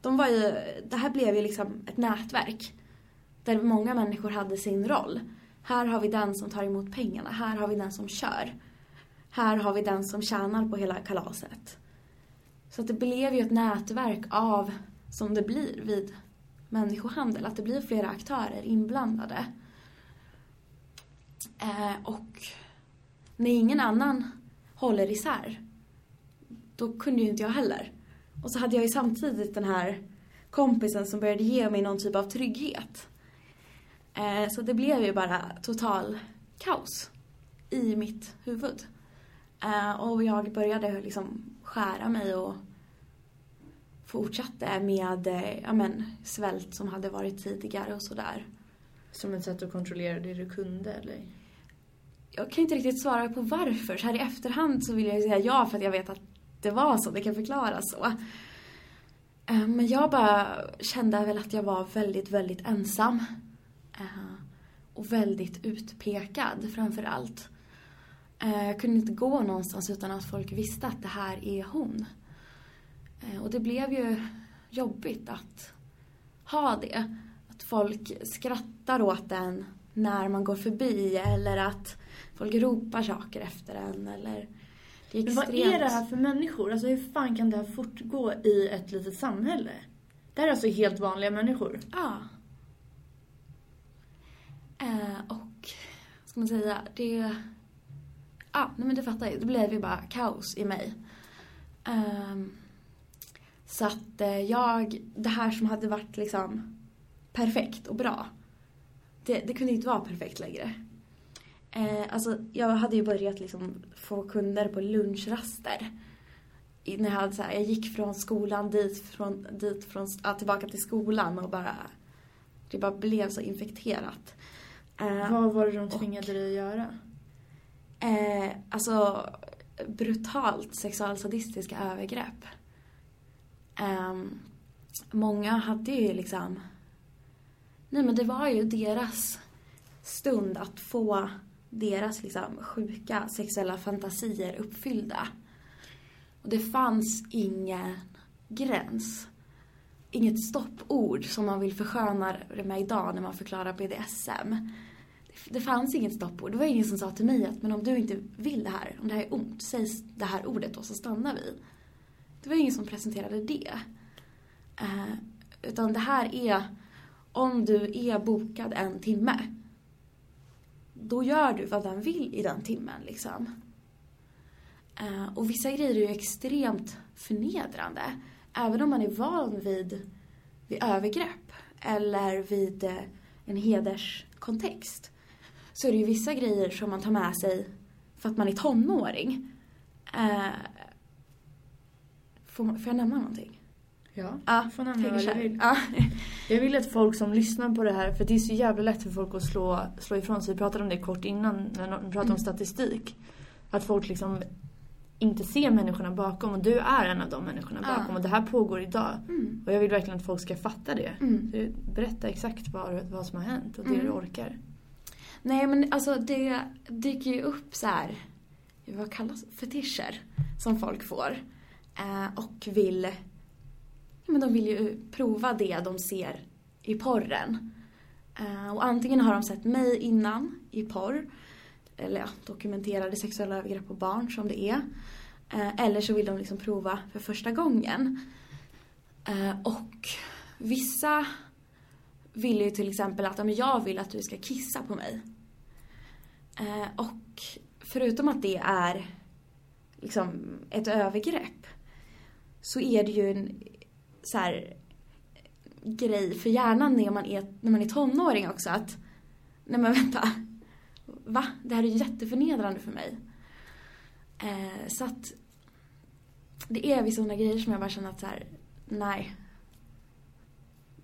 De var ju... Det här blev ju liksom ett nätverk. Där många människor hade sin roll. Här har vi den som tar emot pengarna. Här har vi den som kör. Här har vi den som tjänar på hela kalaset. Så att det blev ju ett nätverk av, som det blir vid människohandel, att det blir flera aktörer inblandade. Eh, och när ingen annan håller isär, då kunde ju inte jag heller. Och så hade jag ju samtidigt den här kompisen som började ge mig någon typ av trygghet. Eh, så det blev ju bara total kaos i mitt huvud. Eh, och jag började liksom skära mig och fortsatte med eh, ja, men, svält som hade varit tidigare och sådär. Som ett sätt att kontrollera det du kunde eller? Jag kan inte riktigt svara på varför. Så här i efterhand så vill jag säga ja för att jag vet att det var så, det kan förklaras så. Eh, Men jag bara kände väl att jag var väldigt, väldigt ensam. Och väldigt utpekad framför allt. Eh, Jag kunde inte gå någonstans utan att folk visste att det här är hon. Eh, Och det blev ju jobbigt att ha det. Att folk skrattar åt en när man går förbi eller att folk ropar saker efter en eller... Det är Men vad är det här för människor? Alltså hur fan kan det här fortgå i ett litet samhälle? Det här är alltså helt vanliga människor. Ja. Eh, och, vad ska man säga, det... Ja, nej men du fattar ju. Det blev ju bara kaos i mig. Ehm, så att eh, jag, det här som hade varit liksom perfekt och bra, det, det kunde inte vara perfekt längre. Eh, alltså, jag hade ju börjat liksom få kunder på lunchraster. I- När jag, hade så här, jag gick från skolan dit, från, dit från, ja, tillbaka till skolan och bara... Det bara blev så infekterat. Eh, Vad var det de tvingade dig att göra? Eh, alltså brutalt sexualsadistiska övergrepp. Eh, många hade ju liksom... Nej men det var ju deras stund att få deras liksom sjuka sexuella fantasier uppfyllda. Och det fanns ingen gräns. Inget stoppord som man vill försköna det med idag när man förklarar BDSM. Det fanns inget stoppord. Det var ingen som sa till mig att men om du inte vill det här, om det här är ont, säg det här ordet då så stannar vi. Det var ingen som presenterade det. Eh, utan det här är, om du är bokad en timme, då gör du vad den vill i den timmen liksom. Eh, och vissa grejer är ju extremt förnedrande. Även om man är van vid, vid övergrepp eller vid eh, en hederskontext så är det ju vissa grejer som man tar med sig för att man är tonåring. Eh, får, får jag nämna någonting? Ja, du får nämna vad du vill. Ja. Jag vill att folk som lyssnar på det här, för det är så jävla lätt för folk att slå, slå ifrån sig. Vi pratade om det kort innan när vi pratade om Mm. statistik. Att folk liksom inte ser människorna bakom och du är en av de människorna bakom och det här pågår idag. Mm. Och jag vill verkligen att folk ska fatta det. Mm. Berätta exakt vad, vad som har hänt och det Mm. du orkar. Nej men alltså det dyker ju upp så här, vad kallas fetischer som folk får. Eh, och vill, ja, men de vill ju prova det de ser i porren. Eh, och antingen har de sett mig innan i porr, eller ja, dokumenterade sexuella övergrepp på barn som det är. Eh, eller så vill de liksom prova för första gången. Eh, och vissa vill ju till exempel att ja, men jag vill att du ska kissa på mig. Eh, och förutom att det är liksom ett övergrepp så är det ju en så här, grej för hjärnan när man, är, när man är tonåring också att nej men vänta, va? Det här är jätteförnedrande för mig. Eh, så att det är vissa sådana grejer som jag bara känner att så här, nej.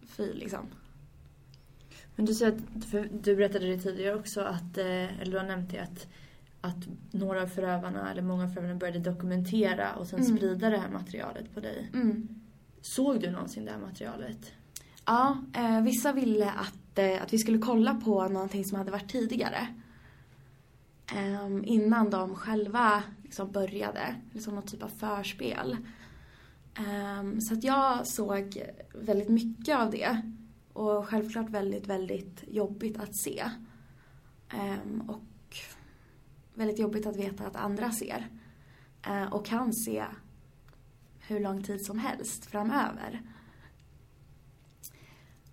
Fy liksom. Men du säger att, du berättade det tidigare också att, eh, eller du har nämnt det att, att några av förövarna, eller många av förövarna började dokumentera och sen Mm. sprida det här materialet på dig. Mm. Såg du någonsin det här materialet? Ja, eh, vissa ville att, eh, att vi skulle kolla på någonting som hade varit tidigare. Ehm, innan de själva liksom började, liksom någon typ av förspel. Ehm, så att jag såg väldigt mycket av det. Och självklart väldigt, väldigt jobbigt att se. Ehm, och väldigt jobbigt att veta att andra ser. Ehm, och kan se hur lång tid som helst framöver.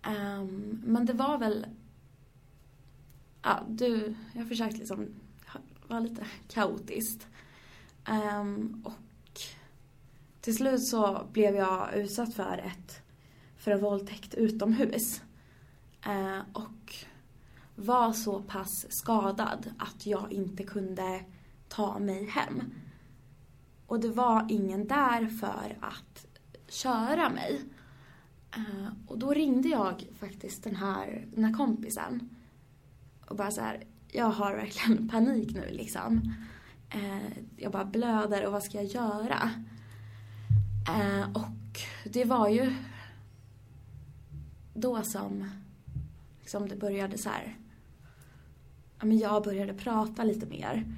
Ehm, men det var väl... Ja, du... Jag försökte liksom vara lite kaotiskt. Ehm, och till slut så blev jag utsatt för ett... För en våldtäkt utomhus. Eh, och var så pass skadad att jag inte kunde ta mig hem. Och det var ingen där för att köra mig. Eh, och då ringde jag faktiskt den här, den här kompisen. Och bara så här, jag har verkligen panik nu liksom. Eh, jag bara blöder och vad ska jag göra? Eh, och det var ju då som liksom det började så här. Ja, men jag började prata lite mer.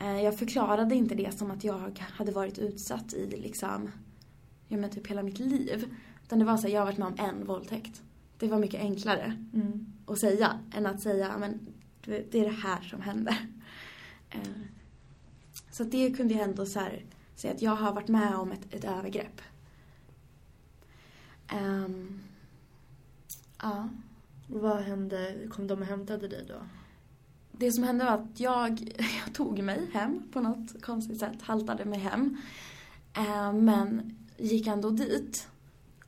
Eh, jag förklarade inte det som att jag hade varit utsatt i liksom, ja men typ hela mitt liv. Utan det var så här, jag har varit med om en våldtäkt. Det var mycket enklare Mm. att säga än att säga, men det är det här som händer. Eh, Så det kunde jag ändå så här, säga att jag har varit med om ett, ett övergrepp. Ehm, ja. Vad hände? Kom de och hämtade dig då? Det som hände var att jag, jag tog mig hem på något konstigt sätt, haltade mig hem. Eh, men gick ändå dit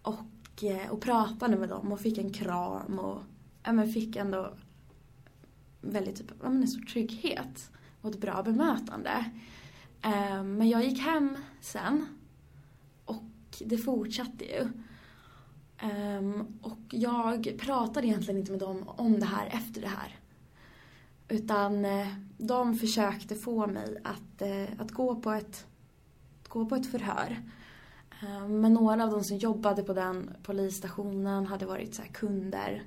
och, eh, och pratade med dem och fick en kram och ja, men fick ändå väldigt typ, ja, men en stor trygghet och ett bra bemötande. Eh, men jag gick hem sen och det fortsatte ju. Ehm, och jag pratade egentligen inte med dem om det här efter det här. Utan eh, de försökte få mig att, eh, att gå, på ett, att gå på ett förhör. Eh, Men några av de som jobbade på den polisstationen hade varit så kunder.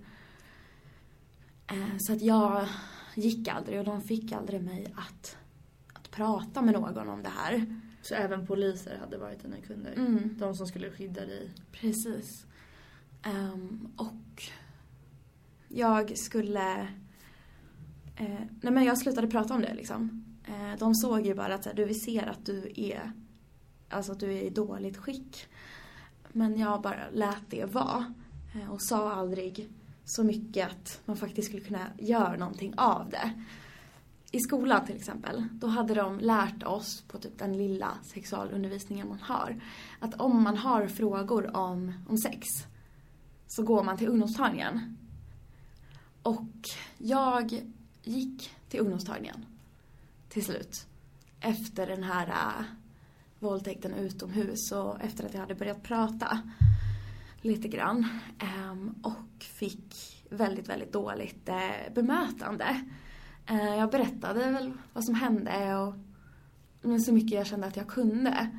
Eh, Så att jag gick aldrig och de fick aldrig mig att, att prata med någon om det här. Så även poliser hade varit dina kunder? Mm. De som skulle skydda dig? Precis. Um, och jag skulle... Eh, nej men jag slutade prata om det liksom. Eh, de såg ju bara att här, du, vi ser att du är, alltså att du är i dåligt skick. Men jag bara lät det vara. Eh, och sa aldrig så mycket att man faktiskt skulle kunna göra någonting av det. I skolan till exempel, då hade de lärt oss på typ den lilla sexualundervisningen man har. Att om man har frågor om, om sex så går man till ungdomstagningen. Och jag gick till ungdomstagningen till slut. Efter den här äh, våldtäkten utomhus och efter att jag hade börjat prata lite grann. Ähm, och fick väldigt, väldigt dåligt äh, bemötande. Äh, jag berättade väl vad som hände och men så mycket jag kände att jag kunde.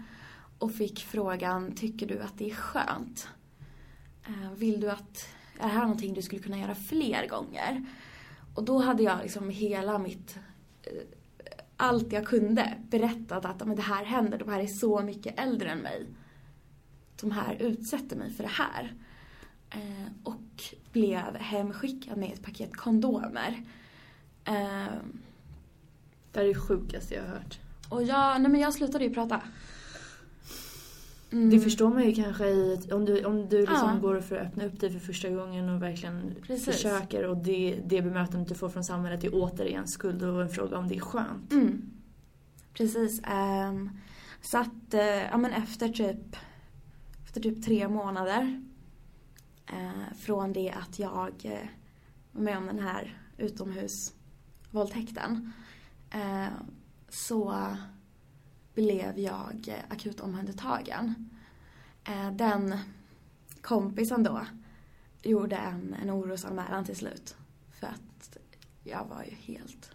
Och fick frågan, tycker du att det är skönt? Eh, Vill du att, är det här någonting du skulle kunna göra fler gånger? Och då hade jag liksom hela mitt, eh, allt jag kunde berättat att men det här händer, de här är så mycket äldre än mig. De här utsätter mig för det här. Eh, Och blev hemskickad med ett paket kondomer. Det här är det sjukaste jag har hört. Och jag, nej men jag slutade ju prata. Mm. Det förstår man ju kanske i, om du, om du liksom Ja. går för att öppna upp dig för första gången och verkligen Precis. försöker och det, det bemötandet du får från samhället är återigen skuld och en fråga om det är skönt. Mm. Precis. ehm, Så att, eh, ja men efter typ, efter typ tre månader eh, från det att jag eh, var med om den här utomhusvåldtäkten så blev jag eh, akut omhändertagen. Eh, den kompisen då gjorde en, en orosanmälan till slut. För att jag var ju helt,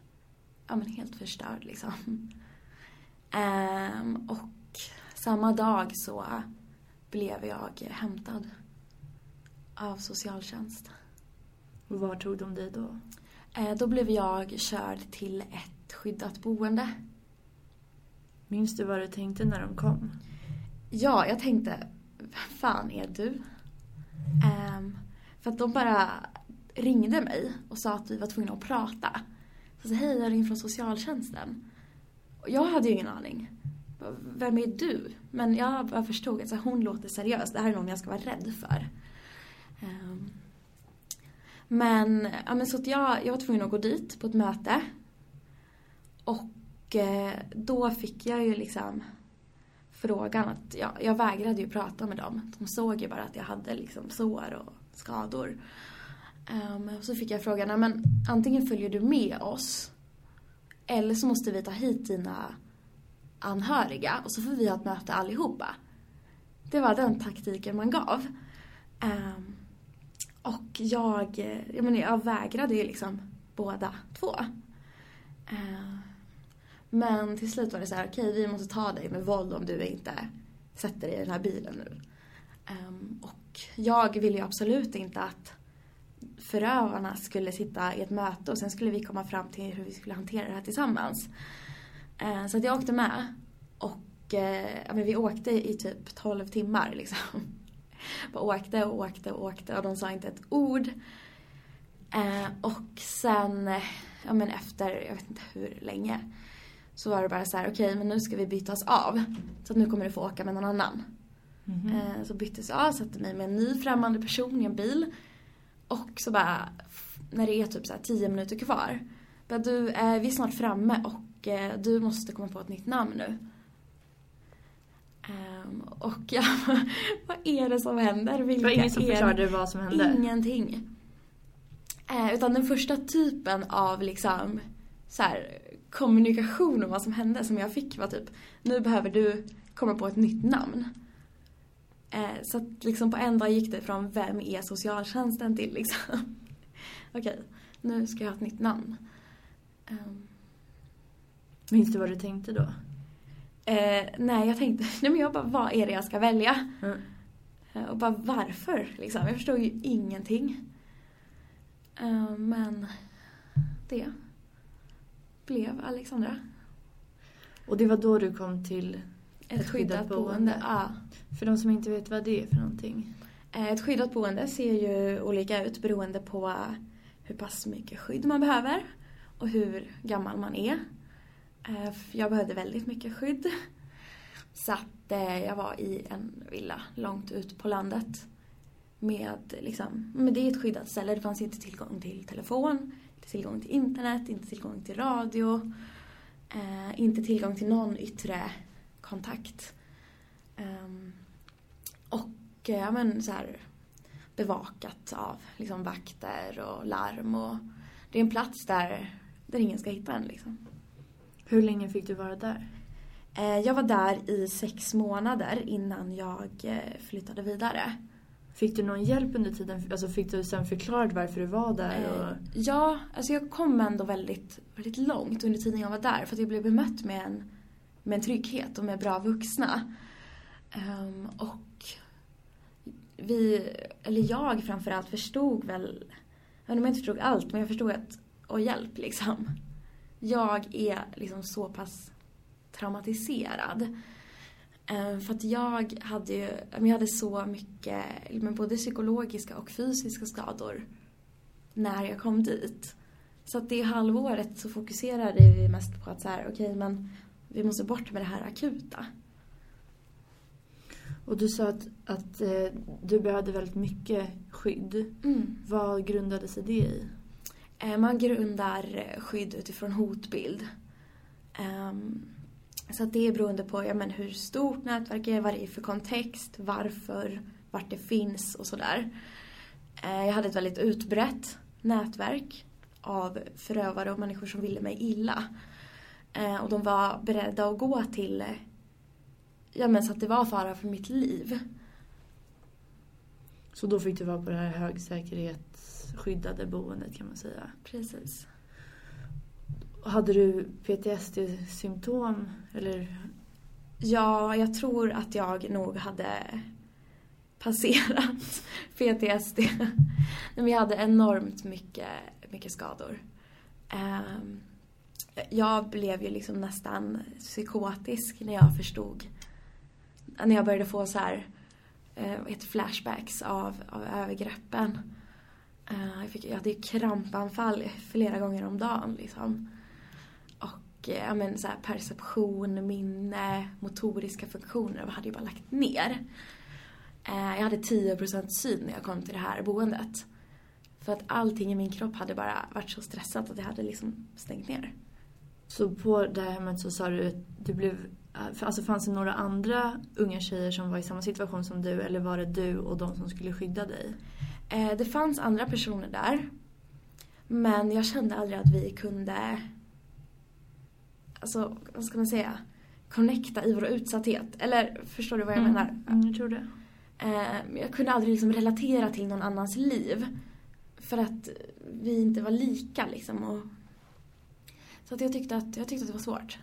ja men helt förstörd liksom. Ehm, och samma dag så blev jag hämtad av socialtjänst. Och var tog de dig då? Eh, då blev jag körd till ett skyddat boende. Minns du vad du tänkte när de kom? Ja, jag tänkte, vem fan är du? Um, för att de bara ringde mig och sa att vi var tvungna att prata. Så jag sa, hej, jag ringer från socialtjänsten. Och jag hade ju ingen aning. Vem är du? Men jag bara förstod att hon låter seriös. Det här är någon jag ska vara rädd för. Um, men, ja, men så att jag, jag var tvungen att gå dit på ett möte. Och och eh, då fick jag ju liksom frågan att ja, jag vägrade ju prata med dem. De såg ju bara att jag hade liksom sår och skador. Um, så fick jag frågan, men antingen följer du med oss eller så måste vi ta hit dina anhöriga och så får vi ha ett möte allihopa. Det var den taktiken man gav. Um, och jag, jag, menar, jag vägrade ju liksom båda två. Uh, men till slut var det så här, okej okay, vi måste ta dig med våld om du inte sätter dig i den här bilen nu. Um, och jag ville ju absolut inte att förövarna skulle sitta i ett möte och sen skulle vi komma fram till hur vi skulle hantera det här tillsammans. Uh, så att jag åkte med. Och uh, men vi åkte i typ 12 timmar liksom. Bara åkte och åkte och åkte och de sa inte ett ord. Uh, och sen, eh, ja men efter, jag vet inte hur länge, så var det bara så här: okej okay, men nu ska vi bytas av. Så nu kommer du få åka med någon annan. Mm -hmm. Så byttes jag av, satte mig med en ny främmande person i en bil. Och så bara, när det är typ så här tio minuter kvar. Bara, du, eh, vi är snart framme och eh, du måste komma på ett nytt namn nu. Um, och jag vad är det som händer? Vilka det var ingen som förklarade vad som hände? Ingenting. Utan den första typen av liksom så här, kommunikation om vad som hände som jag fick var typ, nu behöver du komma på ett nytt namn. Eh, så att liksom på en dag gick det från vem är socialtjänsten till liksom, okej, okay, nu ska jag ha ett nytt namn. Um. Minns du vad du tänkte då? Eh, nej, jag tänkte, nej men jag bara, vad är det jag ska välja? Mm. Eh, och bara varför liksom? Jag förstod ju ingenting. Uh, men det blev Alexandra. Och det var då du kom till ett, ett skyddat, skyddat boende? boende? Ja. För de som inte vet vad det är för någonting? Eh, ett skyddat boende ser ju olika ut beroende på hur pass mycket skydd man behöver och hur gammal man är. Eh, jag behövde väldigt mycket skydd. Så att eh, jag var i en villa långt ut på landet. Med liksom, men det är ett skyddat ställe, det fanns inte tillgång till telefon, tillgång till internet, inte tillgång till radio, eh, inte tillgång till någon yttre kontakt. Um, och ja, men så här, bevakat av liksom, vakter och larm. Och det är en plats där, där ingen ska hitta en. Liksom. Hur länge fick du vara där? Eh, jag var där i sex månader innan jag eh, flyttade vidare. Fick du någon hjälp under tiden? Alltså fick du sen förklarat varför du var där? Och... Eh, ja, alltså jag kom ändå väldigt, väldigt långt under tiden jag var där. För att jag blev bemött med en, med en trygghet och med bra vuxna. Um, och vi, eller jag framförallt, förstod väl, jag vet inte om jag inte förstod allt, men jag förstod att, och hjälp liksom. Jag är liksom så pass traumatiserad. Eh, för att jag hade ju, jag hade så mycket, både psykologiska och fysiska skador när jag kom dit. Så att det halvåret så fokuserade vi mest på att så här, okej okay, men vi måste bort med det här akuta. Och du sa att, att eh, du behövde väldigt mycket skydd. Mm. Vad grundade sig det i? Eh, man grundar skydd utifrån hotbild. Um, Så det är beroende på ja, men hur stort nätverket är, vad det är för kontext, varför, vart det finns och sådär. Eh, jag hade ett väldigt utbrett nätverk av förövare och människor som ville mig illa. Eh, och de var beredda att gå till, ja men så att det var fara för mitt liv. Så då fick du vara på det här högsäkerhetsskyddade boendet kan man säga? Precis. Hade du PTSD-symptom eller? Ja, jag tror att jag nog hade passerat PTSD. Men jag hade enormt mycket, mycket skador. Ehm, jag blev ju liksom nästan psykotisk när jag förstod, när jag började få så här, ett vad heter flashbacks av, av övergreppen. Ehm, jag, fick, jag hade ju krampanfall flera gånger om dagen liksom. Eh, ja, men, så här, perception, minne, motoriska funktioner hade ju bara lagt ner. Jag hade 10% syn när jag kom till det här boendet. För att allting i min kropp hade bara varit så stressat att det hade liksom stängt ner. Så på det här hemmet så sa du att du blev... Alltså fanns det några andra unga tjejer som var i samma situation som du eller var det du och de som skulle skydda dig? Eh, det fanns andra personer där. Men jag kände aldrig att vi kunde... Alltså, vad ska man säga? Connecta i vår utsatthet. Eller förstår du vad jag mm. menar? Mm, jag tror det. Eh, jag kunde aldrig liksom relatera till någon annans liv. För att vi inte var lika liksom. Och så att jag, tyckte att, jag tyckte att det var svårt.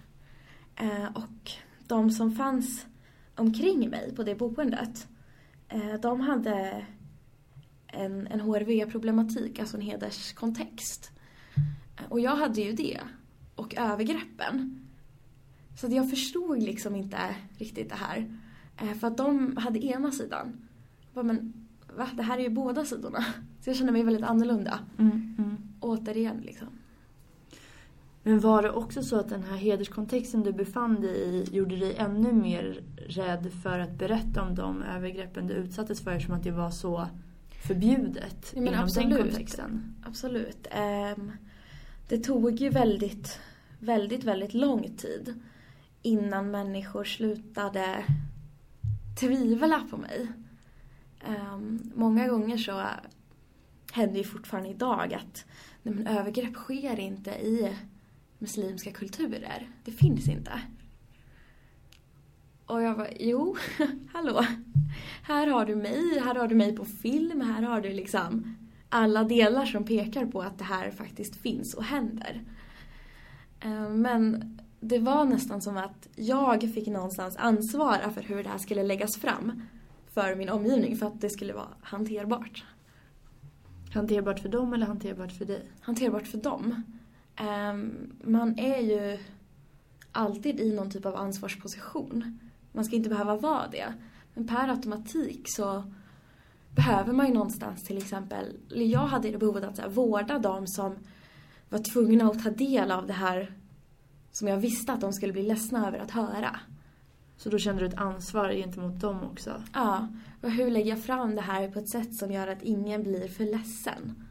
Eh, och de som fanns omkring mig på det boendet, eh, de hade en, en HRV-problematik, alltså en hederskontext. Och jag hade ju det. Och övergreppen. Så att jag förstod liksom inte riktigt det här. Eh, för att de hade ena sidan. Bara, men va? Det här är ju båda sidorna. Så jag kände mig väldigt annorlunda. Mm, mm. Återigen liksom. Men var det också så att den här hederskontexten du befann dig i gjorde dig ännu mer rädd för att berätta om de övergreppen du utsattes för eftersom att det var så förbjudet ja, inom absolut. den kontexten? Absolut. Um, det tog ju väldigt, väldigt, väldigt lång tid innan människor slutade tvivla på mig. Um, många gånger så händer ju fortfarande idag att nej, men övergrepp sker inte i muslimska kulturer. Det finns inte. Och jag var jo, hallå. Här har du mig, här har du mig på film, här har du liksom alla delar som pekar på att det här faktiskt finns och händer. Eh, men det var nästan som att jag fick någonstans ansvara för hur det här skulle läggas fram för min omgivning för att det skulle vara hanterbart. Hanterbart för dem eller hanterbart för dig? Hanterbart för dem. Um, man är ju alltid i någon typ av ansvarsposition. Man ska inte behöva vara det. Men per automatik så behöver man ju någonstans till exempel, jag hade det behovet att så här, vårda dem som var tvungna att ta del av det här som jag visste att de skulle bli ledsna över att höra. Så då kände du ett ansvar gentemot dem också? Ja. Och hur lägger jag fram det här på ett sätt som gör att ingen blir för ledsen?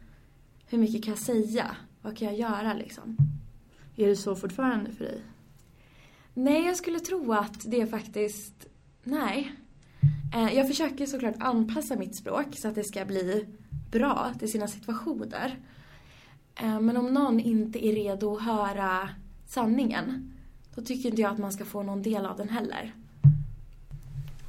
Hur mycket kan jag säga? Vad kan jag göra liksom? Är det så fortfarande för dig? Nej, jag skulle tro att det faktiskt... Nej. Eh, jag försöker såklart anpassa mitt språk så att det ska bli bra till sina situationer. Eh, men om någon inte är redo att höra sanningen, då tycker inte jag att man ska få någon del av den heller.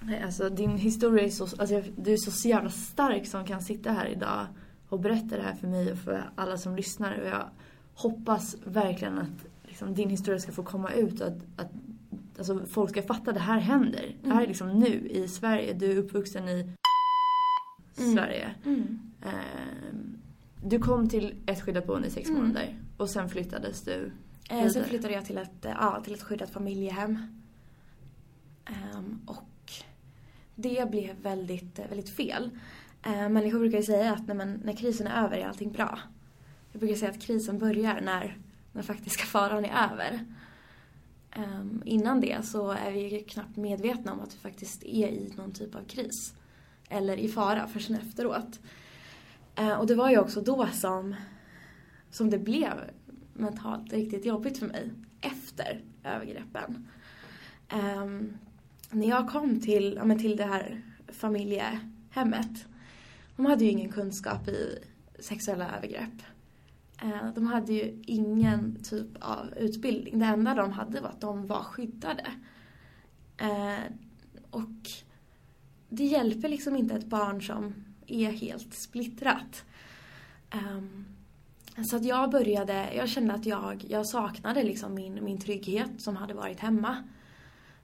Nej, alltså din historia är så... Alltså, du är så jävla stark som kan sitta här idag och berätta det här för mig och för alla som lyssnar. Och jag hoppas verkligen att liksom, din historia ska få komma ut och att, att alltså, folk ska fatta att det här händer. Mm. Det här är mm. liksom nu i Sverige. Du är uppvuxen i mm. Sverige. Uh, du kom till ett skyddat boende i sex mm. månader och sen flyttades du eh, Sen flyttade jag till ett, ja, till ett skyddat familjehem. Um, och det blev väldigt, väldigt fel. Eh, människor brukar ju säga att när, man, när krisen är över är allting bra. Jag brukar säga att krisen börjar när den faktiska faran är över. Um, innan det så är vi ju knappt medvetna om att vi faktiskt är i någon typ av kris. Eller i fara förrän efteråt. Uh, och det var ju också då som, som det blev mentalt riktigt jobbigt för mig. Efter övergreppen. Um, när jag kom till, ja, men till det här familjehemmet. De hade ju ingen kunskap i sexuella övergrepp. Eh, de hade ju ingen typ av utbildning. Det enda de hade var att de var skyddade. Eh, och det hjälper liksom inte ett barn som är helt splittrat. Ehm, så att jag började, jag kände att jag, jag saknade liksom min, min trygghet som hade varit hemma.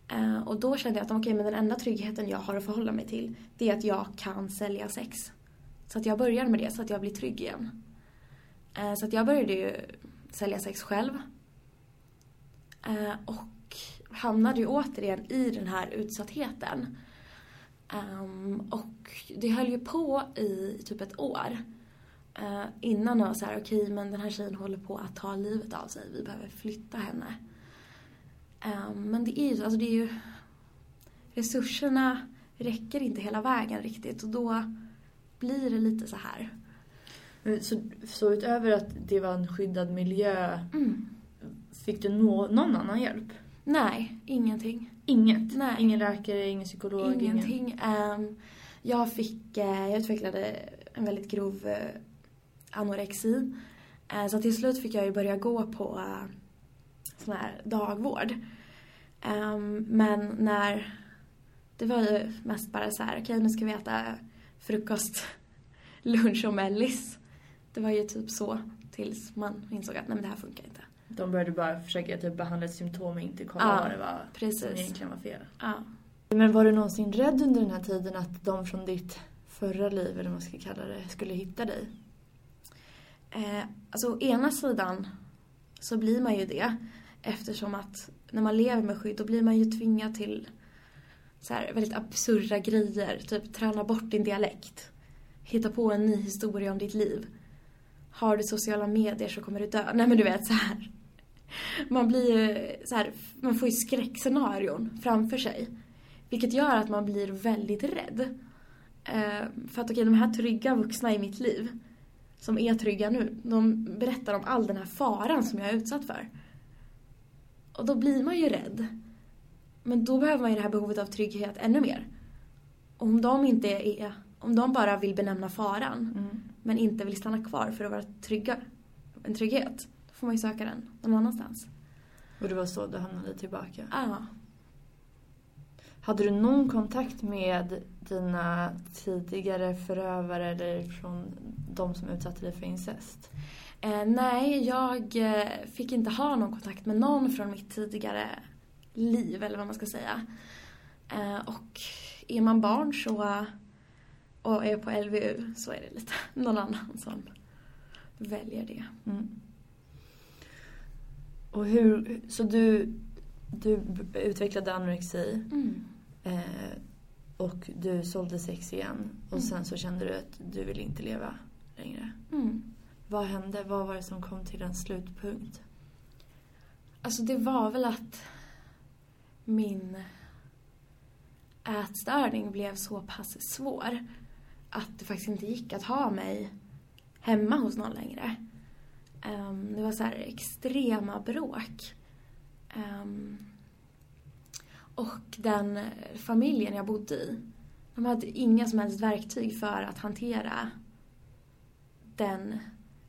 Eh, och då kände jag att okay, men den enda tryggheten jag har att förhålla mig till, det är att jag kan sälja sex. Så att jag började med det så att jag blir trygg igen. Eh, så att jag började ju sälja sex själv. Eh, och hamnade ju återigen i den här utsattheten. Um, och det höll ju på i typ ett år. Uh, innan jag var såhär, okej okay, men den här tjejen håller på att ta livet av sig, vi behöver flytta henne. Um, men det är ju, alltså det är ju, resurserna räcker inte hela vägen riktigt och då blir det lite så här. Så, så utöver att det var en skyddad miljö, mm. fick du nå, någon annan hjälp? Nej, ingenting. Inget? Nej. Ingen läkare, ingen psykolog? Ingenting. Ingen... Um, jag fick, uh, jag utvecklade en väldigt grov uh, anorexi. Uh, så till slut fick jag ju börja gå på uh, sån här dagvård. Um, men när, det var ju mest bara så här, okej okay, nu ska vi äta frukost, lunch och mellis. Det var ju typ så tills man insåg att nej men det här funkar inte. De började bara försöka typ behandla ett symptom och inte kolla ja, vad det var precis. som egentligen var fel. Ja. Men var du någonsin rädd under den här tiden att de från ditt förra liv, eller vad man ska kalla det, skulle hitta dig? Eh, alltså å ena sidan så blir man ju det. Eftersom att när man lever med skydd då blir man ju tvingad till så här väldigt absurda grejer. Typ träna bort din dialekt. Hitta på en ny historia om ditt liv. Har du sociala medier så kommer du dö. Nej men du vet så här man blir ju så här, man får ju skräckscenarion framför sig. Vilket gör att man blir väldigt rädd. Eh, för att okej, okay, de här trygga vuxna i mitt liv, som är trygga nu, de berättar om all den här faran som jag är utsatt för. Och då blir man ju rädd. Men då behöver man ju det här behovet av trygghet ännu mer. Och om de inte är, om de bara vill benämna faran, mm men inte vill stanna kvar för att vara trygga, en trygghet får man ju söka den någon annanstans. Och det var så du hamnade tillbaka? Ja. Hade du någon kontakt med dina tidigare förövare eller från de som utsatte dig för incest? Eh, nej, jag eh, fick inte ha någon kontakt med någon från mitt tidigare liv, eller vad man ska säga. Eh, och är man barn så, och är på LVU så är det lite någon annan som väljer det. Mm. Och hur, så du, du utvecklade anorexi mm. eh, och du sålde sex igen och mm. sen så kände du att du vill inte leva längre. Mm. Vad hände? Vad var det som kom till en slutpunkt? Alltså det var väl att min ätstörning blev så pass svår att det faktiskt inte gick att ha mig hemma hos någon längre. Um, det var så extrema bråk. Um, och den familjen jag bodde i, de hade inga som helst verktyg för att hantera den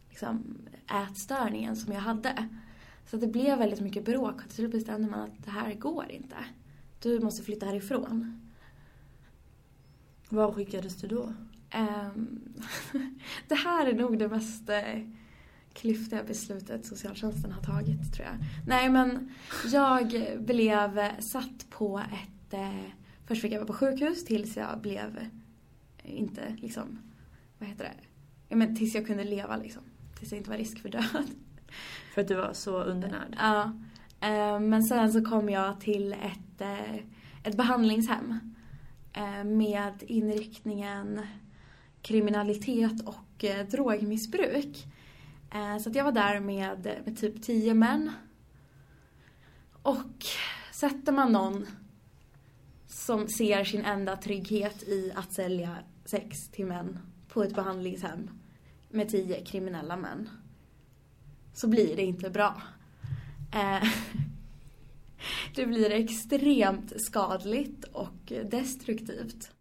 liksom, ätstörningen som jag hade. Så det blev väldigt mycket bråk och till slut bestämde man att det här går inte. Du måste flytta härifrån. Var skickades du då? Um, det här är nog det mest eh, klyftiga beslutet socialtjänsten har tagit tror jag. Nej men jag blev satt på ett, eh, först fick jag vara på sjukhus tills jag blev, eh, inte liksom, vad heter det, ja, men tills jag kunde leva liksom. Tills jag inte var risk för död. För att du var så undernärd? Ja. Eh, men sen så kom jag till ett, ett behandlingshem eh, med inriktningen kriminalitet och eh, drogmissbruk. Eh, så att jag var där med, med typ tio män. Och sätter man någon som ser sin enda trygghet i att sälja sex till män på ett behandlingshem med tio kriminella män så blir det inte bra. Eh, det blir extremt skadligt och destruktivt.